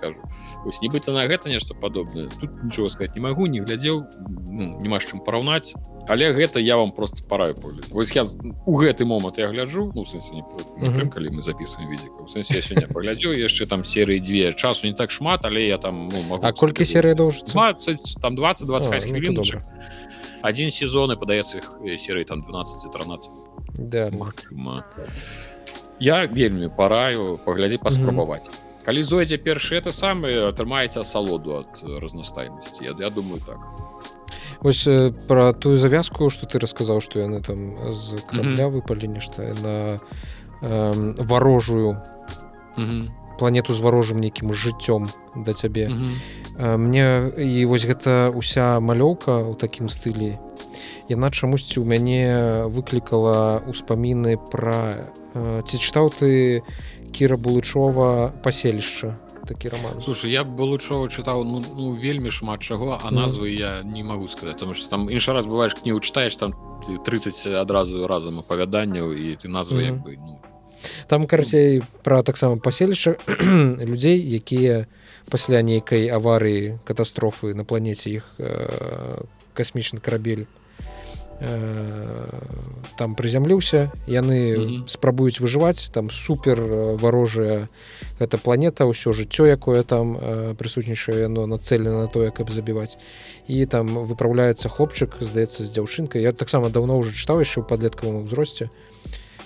скажу. Ось нібыта на гэта нешта падобнае. Тут нічого сказать не магу не глядзеў ну, няма з чым параўнаць. Але гэта я вам просто параю поле вось я у гэты момант я гляджу ну сэнсе не, не -huh. калі мы записываем відзіку сэнсе паглядзеў яшчэ там серыі дзве. Часу не так шмат але я там ну, могу А колькі серыя доўжыцца? 20 там 20 25 хвілін один сезон і падаецца іх серыі там 12 13 да. я вельмі параю паглядзі паспрабаваць. mm -hmm. Калі зойдзе першы это самы атрымаеце асалоду ад разнастайнасці я, я думаю так ось про тую завязку что ты расказаў что яны там з корабля mm -hmm. выпалі нешта на э, варожую mm -hmm. планету з варожым нейкім жыццём да цябе mm -hmm. мне і вось гэта уся малёўка ў такім стылі яна чамусьці ў мяне выклікала ўспаміны пра ці чытаў ты кіра булычова паселішча такі роман слушай я булычова чытаў ну, ну вельмі шмат чаго а назвы mm. я не могу сказать потому что там іншы раз бываешь кнігу читаешь там 30 адразу разам апавяданняў і ты назвы mm. як бы ну... там карацей пра таксама паселішча людзей якія пасля нейкай аварыі катастрофы на планеце іх э, касмічны карабель там прызямліўся яны mm -hmm. спрабуюць выжываць там супер э, варожая гэта планета ўсё жыццё якое там э, прысутнічае яно нацелена на тое каб забіваць і там выпраўляецца хлопчык здаецца з дзяўчынкай я таксама даўно ўжо чытаў яшчэ ў падлеткавым узросце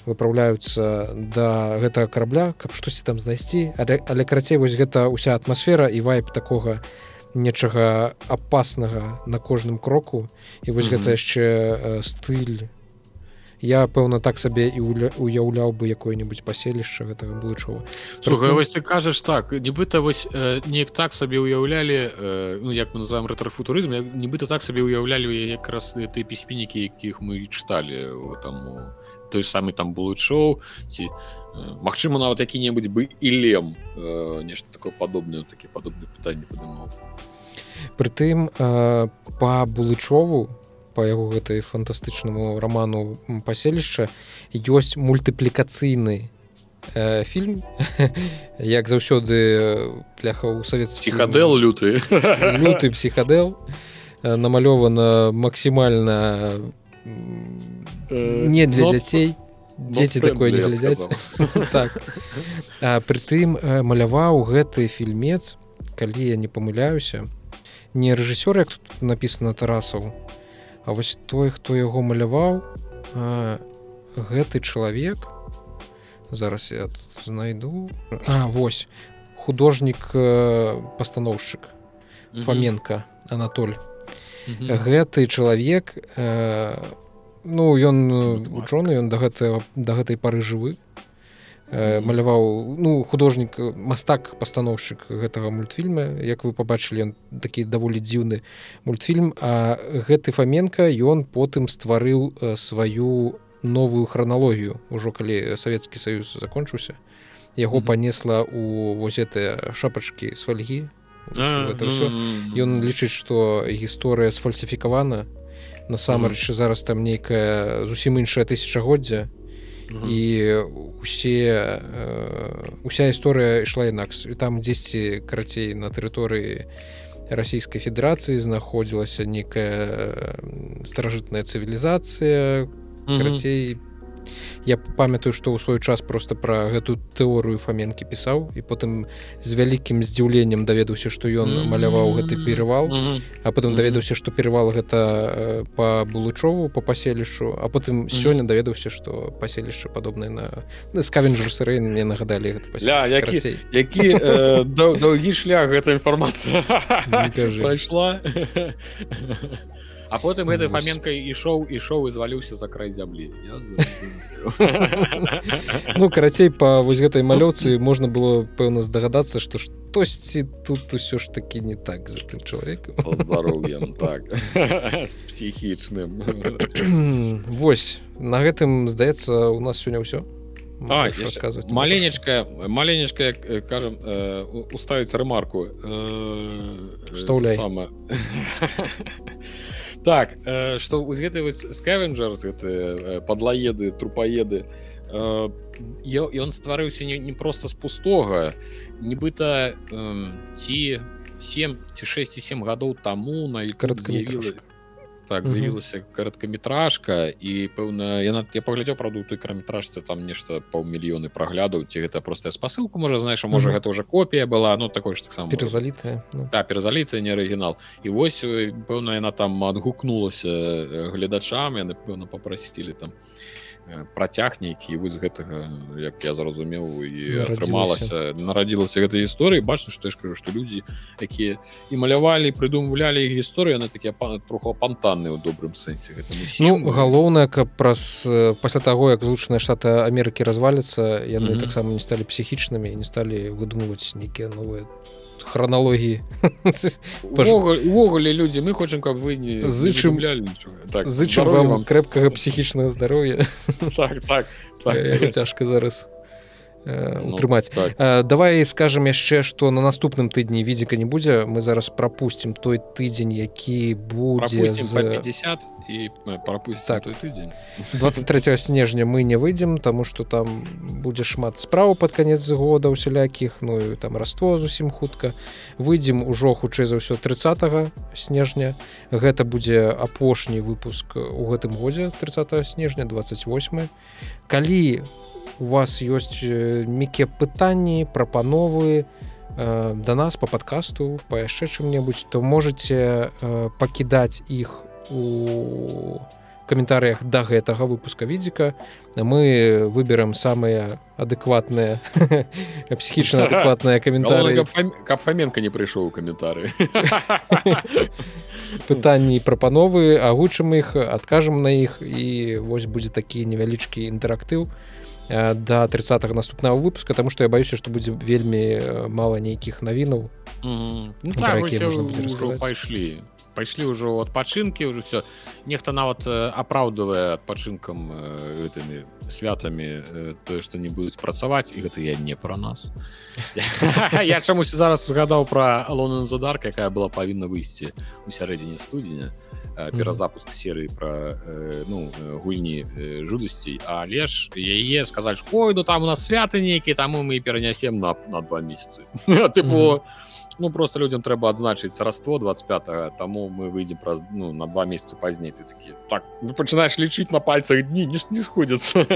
выпраўляюцца да гэтага карабля каб штосьці там знайсці. Але, але карацей вось гэта ўся атмасфера і вайп такога не нечага апаснага на кожным кроку. І вось mm -hmm. гэта яшчэ э, стыль. Я пэўна так сабе і уяўляў бы якое-нибудь паселішча гэтага былычова вось ты кажаш так нібыта вось э, неяк так сабе уяўлялі э, ну як мы называем рэтрафутурызм нібыта так сабе уяўлялі якраз ты пісьменнікі якіх мы чыталі там той самы там булычоў ці Магчыма нават які-небудзь бы і лем э, нешта такое падобнае такі падобны пытанне падымаў Прытым э, па булычову па яго гэтай фантастычнаму раману паселішча ёсць мультыплікацыйны э, фільм як заўсёды пляха ў савет псіхадэл люты люты псіхадэл намалёвана максімальна не для дзяцей дзеці такое не глядзяць. так. Прытым маляваў гэты фільмец калі я не памыляюся не рэжысёр як тут написано тарасаў А вось той хто яго маляваў гэты чалавек зараз я знайду. А вось художнік пастаноўшчык фаменко Анатоль. Гэты чалавек ну ён вучоны ён да гэта да гэтай пары жывы. Э, маляваў ну художнік мастак пастаноўшчык гэтага мультфільма. Як вы побачылі ён такі даволі дзіўны мультфільм. А гэты фаменко ён потым стварыў сваю новую храналогію. Ўжо калі савецкі саюз закончыўся яго mm -hmm. панесла у вось гэтыя шапачкі з фальгі ён лічыць што гісторыя сфальсіфікавана насамрэч зараз там нейкая зусім іншая тысячагоддзя. І усе уся гісторыя ішла інакш. І там дзесьці карацей на тэрыторыі расійскай федэрацыі знаходзілася некая старажытная цывілізацыя карацей по я памятаю што ў свой час просто пра гэту тэорыю фаменкі пісаў і потым з вялікім здзіўленнем даведаўся што ён маляваў гэты перавал а потым даведаўся што перавал гэта э, па булычову по паселішчу а потым сёння даведаўся што паселішча падобнае на скавенджер сырэй мне нагадалі гэта пасля, які, які э, доўгі шлях гэта інфармацыя. Прайшла а потым гэтай фаменкай ішоў ішоў і зваліўся за край зямлі. Ну карацей па вось гэтай малёўцы можна было пэўна здагадацца што штосьці тут усё ж такі не так за тым чалавекам. Здароўем так. З псіхічным. Восьось на гэтым здаецца у нас сёння ўсё? Рассказывать маленечка маленечка кажам уставіць рэмарку. Встаўляй сама так что э, з гэтай скавенджерс гэты падлаеды трупаеды ён стварыўся не, не просто з пустога нібыта ці 7 ці 6 7 гадоў таму на кароткавілася так з'явілася кароткаметражка і пэўна яна я паглядзеў правду той караметражцы там нешта паўмільёны праглядаў ці гэта простая спасылку можа знаеш можа гэта уже копія была ну такой ж таксама перазалітая ну. да перазалітая не арыгінал. І вось пэўна яна там адгукнулася гледачам яны пэўна попрасілі там працяг нейкі вось гэтага як я зразумеў і атрымалася нарадзілася гэтай гісторыі бачна што я ж кажу што людзі якія і малявалі прыдумвалі гісторыі на такія пана троху пантанны ў добрым сэнсе ну, галоўнае каб праз пасля таго як злучаныя штаты Амерыкі разваліцца яны mm -hmm. таксама не сталі псіхічнымі не сталі выдумваць нейкія новыя храналогіі увогуле людзі мы хочам каб вы не зычым так, зычым вам, вам. крэпкага псіхічнага здароўя так, так, так. цяжка зараз утрымаць ну, так. давай скажем яшчэ что на наступным тыдні відзіка не будзе мы зараз пропусцім той тыдзень які будзе з... 50 і пропусти так. тыдзень 23 снежня мы не выйдзем тому что там будзе шмат справу под конец года усялякіх ну там раство зусім хутка. Выйдзем ужо хутчэй за ўсё 30 снежня. Гэта будзе апошні выпуск у гэтым годзе 30 снежня 28 калі у у вас ёсць міке пытанні прапановы э, да нас по падкасту па яшчэ чым-небудзь то можете э, пакідаць іх у каментарыях да гэтага выпуска відзіка. Мы выберем самыя адэкватныя псіхічна адэкватныя каментары каб фаменка не прыйшоў каментары. Пытанні прапановы агучым іх адкажам на іх і вось будзе такі невялічкі інтэрактыў. Э, до 30 наступного выпуска тому что я боюся что будзе вельмі э, мало нейкіх навінаў mm -hmm. ну, так, пайшлі пайшлі ўжо адпачынкі ўжо все нехта нават э, апраўдывае адпачынкам гэтымі святамі тое што не будуць працаваць і гэта я не пра нас я чамусь зараз згадаў пра алону задарка якая была павінна выйсці у сярэдзіне студзеня перазапуск серыі пра ну гульні жудасцей але ж яе сказаць ой ну там у нас святы нейкія таму мы перанясем на на два месяцы тыпу ну просто людям трэба адзначыць царство 25 таму мы выйдзем праз ну на два месяца пазней ты такі так ну пачынаеш лічыць на пальцах дні не не сходзяцца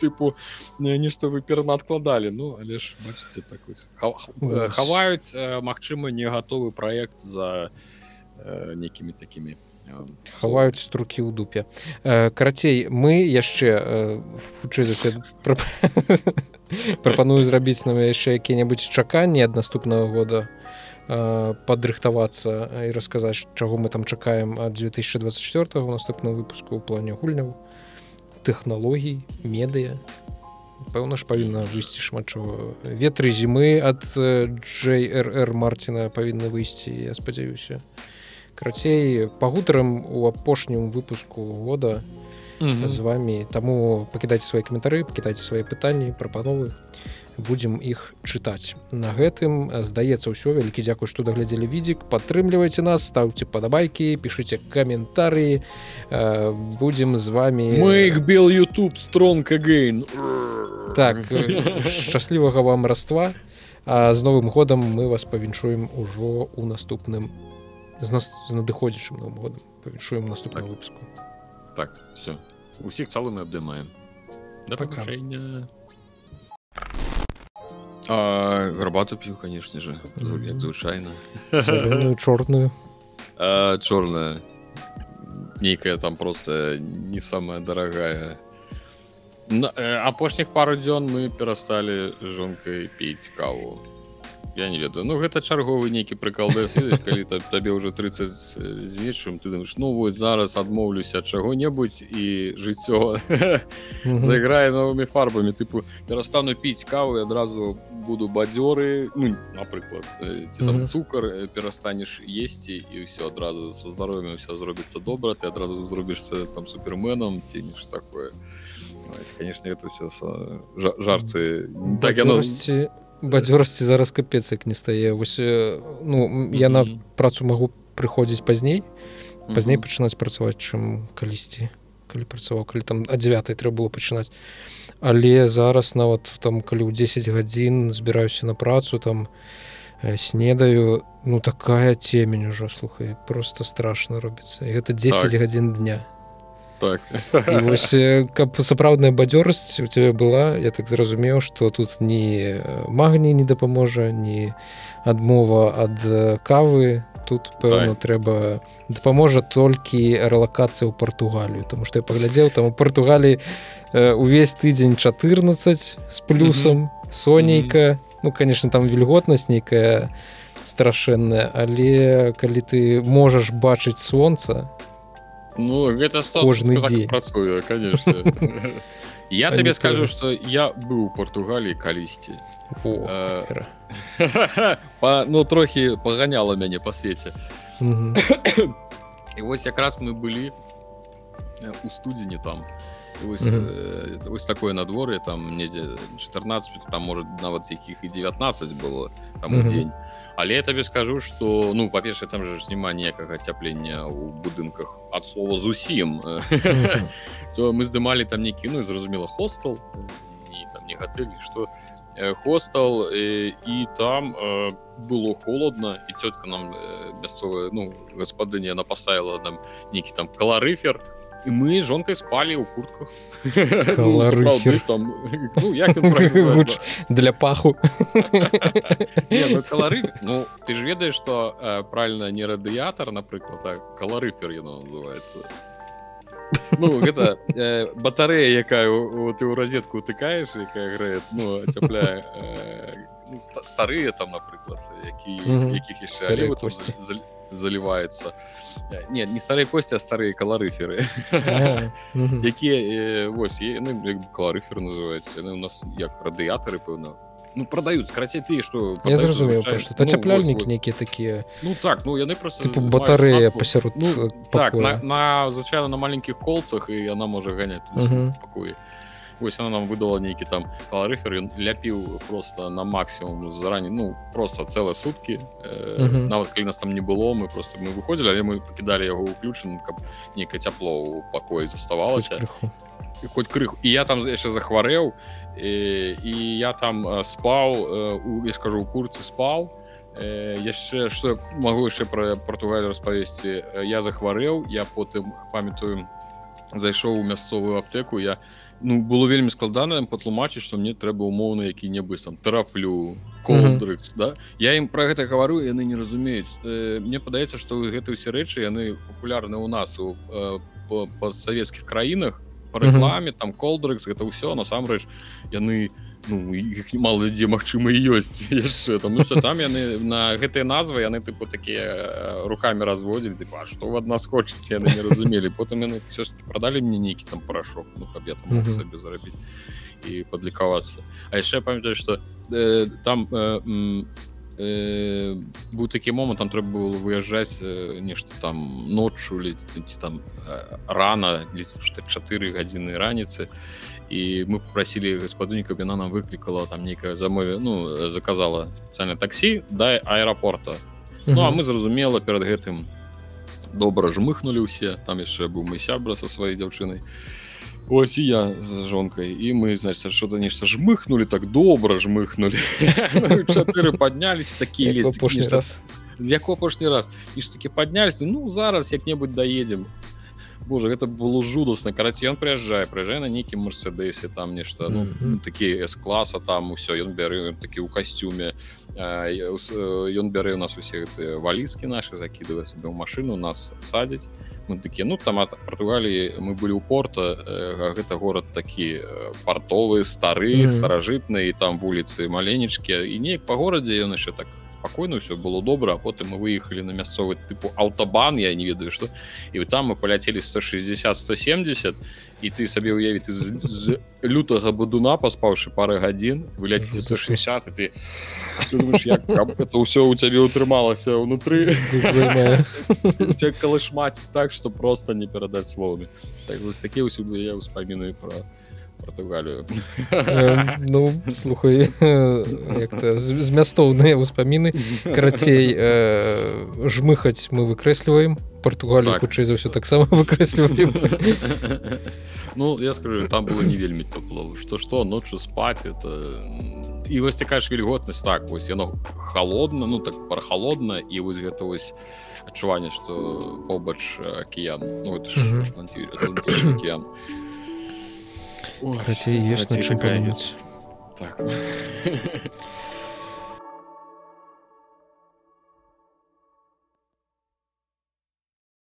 тыпу нешта вы перанадкладалі ну але ж бачыце так хаваюць магчыма не гатовы праект за Э, некімі такімі хаваюць струкі ў дупе. Э, карацей мы яшчэ хутчэй за прапаную зрабіць нам яшчэ які-небудзь чаканні ад наступнага года падрыхтавацца і расказаць чаго мы там чакаем ад 2024 наступного выпуску ў плане гульняў тэхналогій медыя. Пэўна ж павінна выйсці шмат чого ветры зімы ад джрр марціна павінны выйсці я спадзяюся карацей пагутарам у апошнім выпуску года mm -hmm. з вами таму пакідайце свае каментары пакідайце свае пытанні прапановы. Будзем іх чытаць. На гэтым здаецца ўсё вялікі дзякуй што даглядзелі відзік. Падтрымлівайце нас стаўце падабайкі пішыце каментары. Будзем з вами мы іх бел youtube стронг again. Так шчаслівага вам раства. А з новым годам мы вас павіншуем ужо у наступным з нас з надыходзячым новым годам павіншуем наступного так. выпуску так все. Усіх цалым абдымаем да пакажэння гарбату п'ю канешне же. Як звычайна чорную чорная нейкая там просто не самая дарагая апошніх пару дзён мы перасталі жонкай піць каву я не ведаю. Ну гэта чарговы нейкі прыкал калі табе ўжо 30 з вечым ты думаешь ну вось зараз адмоўлюся ад чаго-небудзь і жыццё зайграе новымі фарбамі тыпу перастану піць каву адразу буду бадзёры ну, напрыклад там цукар перастанеш есці і ўсё адразу са здароўем все зробіцца добра ты адразу зробішся там суперменам ці ніж такое. Конечно это все жарты. Так яно бадзёрасці зараз капец як не стае. Вось ну я на працу магу прыходзіць пазней пазней пачынаць працаваць чым калісьці калі працаваў калі там а 9 трэба было пачынаць. Але зараз нават там калі ў 10 гадзін збіраюся на працу там снедаю ну такая темень ужо слухай просто страшно робіцца. Гэта 10 так. гадзін дня так вось, каб сапраўдная бадзёрасць у цябе была я так зразумеў что тут ні магній не дапаможа ні адмова ад кавы тут пэўна так. трэба дапаможа толькі рэлакацыя ў партугалію тому что я паглядзеў там у партугаліі увесь тыдзень 14 з плюсам mm -hmm. сонейка mm -hmm. ну конечно там вільготнасць нейкая страшэнная але калі ты можаш бачыць сонца Ну гэта кожны дзень працую конечно. Я табе скажу что я быў у Португаліі калісьці ну трохі паганяла мяне па свеце і вось якраз мы былі у студзені там. Ось, ось такое надвор'е там недзе 14 там может нават якіх і 19 было там дзень але я табе скажу что ну па-першае там же ж няма ніякага цяплення ў будынках ад слова зусім то мы здымалі там не кіну зразумела хостел не там не гатэлі что хостел і там было холодно і цётка нам мясцовая ну гаспадыня она поставила нам нейкі там каларыфер і мы жонкай спалі ў куртках ну, там, ну, для паху. Ну, калары Ну ты ж ведаеш что э, правильно не радыятор напрыклад так каларыфер яно называется. Ну гэта э, батарея якая ты ў розетку утыкаеш якая грэет ну цяпляе э, ну, старыя там напрыклад які якіх яшчэ заливается нет не старые кости а старые каларыферы якія вось каларыфер называется у нас як радыятары пэўна ну продаюць карацей ты что я зразумеў цяпляльнік нейкія такія ну так ну яны просто батарея пасярод ну, так на звычайно на маленькіх колцах і яна можа ганяць пакоі ось она нам выдала нейкі там каларыфер ляпіў просто на максимум заранее ну просто цэлыя сутки. Э, нават калі нас там не было мы просто мы выходзілі але мы пакідалі яго ўключаным каб нейкае цяпло ў пакоі заставалася хоть крыху. І я там яшчэ захварэў і, і я там спаў у я скажу у курцы спаў яшчэ что могу яшчэ про португалію распавесці я захварэў я потым памятаю зайшоў у мясцовую аптеку я ну было вельмі складана патлумачыць что мне трэба умоўна які-небудзь там трафлю колдрыкс mm -hmm. да я ім про гэта гавару яны не разумеюць э, мне падаецца что гэты ўсе рэчы яны популярны у нас у э, постсавецкіх краінах по рэкламе mm -hmm. там колдрыкс гэта ўсё насамрэч яны не ну іх немало дзе магчыма ёсць яшчэ там. Ну, там яны на гэтыя назвы яны тыпу такія руками разводзілі ты па што у ад нас хочаце яны не разумелі потым яны все ж продалі мне нейкі там парашок ну каб я там сабе зарабіць і падлікавацца А яшчэ памятаю что э, там э, э, быў такі момант там трэба было выязджаць э, нешта там ноччу ці там э, рана 4 гадзіны раніцы і мы попросили гаспадыню каб яна нам выклікала там нейкая замове ну заказала спецыяльна таксі да аэропорта. Ну а мы зразумела перад гэтым добра жмыхнули ўсе там яшчэ быў мы сябра со сваёй дзяўчынай. Ось і я з жонкай. І мы значит что-то нешта жмыхнули так добра жмыхнули. Чатыры поднялись такие раз. Як апошні раз. І ж таки поднялись ну зараз як-небудзь доедем Боже гэта было жудасна караці ён прыязджае прыязджае на нейкім мерседесе там нешта ну, mm -hmm. такі с-класа там усё ён бяры такі ў касцюме ён бярэ у нас усе гэтыя валіскі наши закидывае сабе ў машину нас садзіць мы такі ну там португаліі мы былі ў порта гэта город такі партовы стары mm -hmm. старажытны там вуліцы маленечкі і неяк па горадзе ён яшчэ так спакойна все было добра а потым мы выехалі на мясцовы тыпу аўтабан я не ведаю что і там мы паляцелі 160 170 і ты сабе уявіць з, з лютага будуна паспаўшы пары гадзін выляціце 160 ты, ты думаешь, як, это ўсё у цябе ўтрымалася ўнутры калышмаць так что просто не перадаць словамі так, такія ўсюды я ўспаміную про Португалію э, Ну слухай змястоўныя ўспаміны карацей э, жмыхаць мы выкрэсліваем Португалію так. хутчэй за ўсё таксама выкрэсліваем. Ну я скажу там было не вельмі тепло. Что что ночью спать это і вось такая ж вільготнасць. Так вось яно холодна ну так прохалодна і вось гэта вось адчуванне что побач акіян ну, океан Хацей ёсць на чым так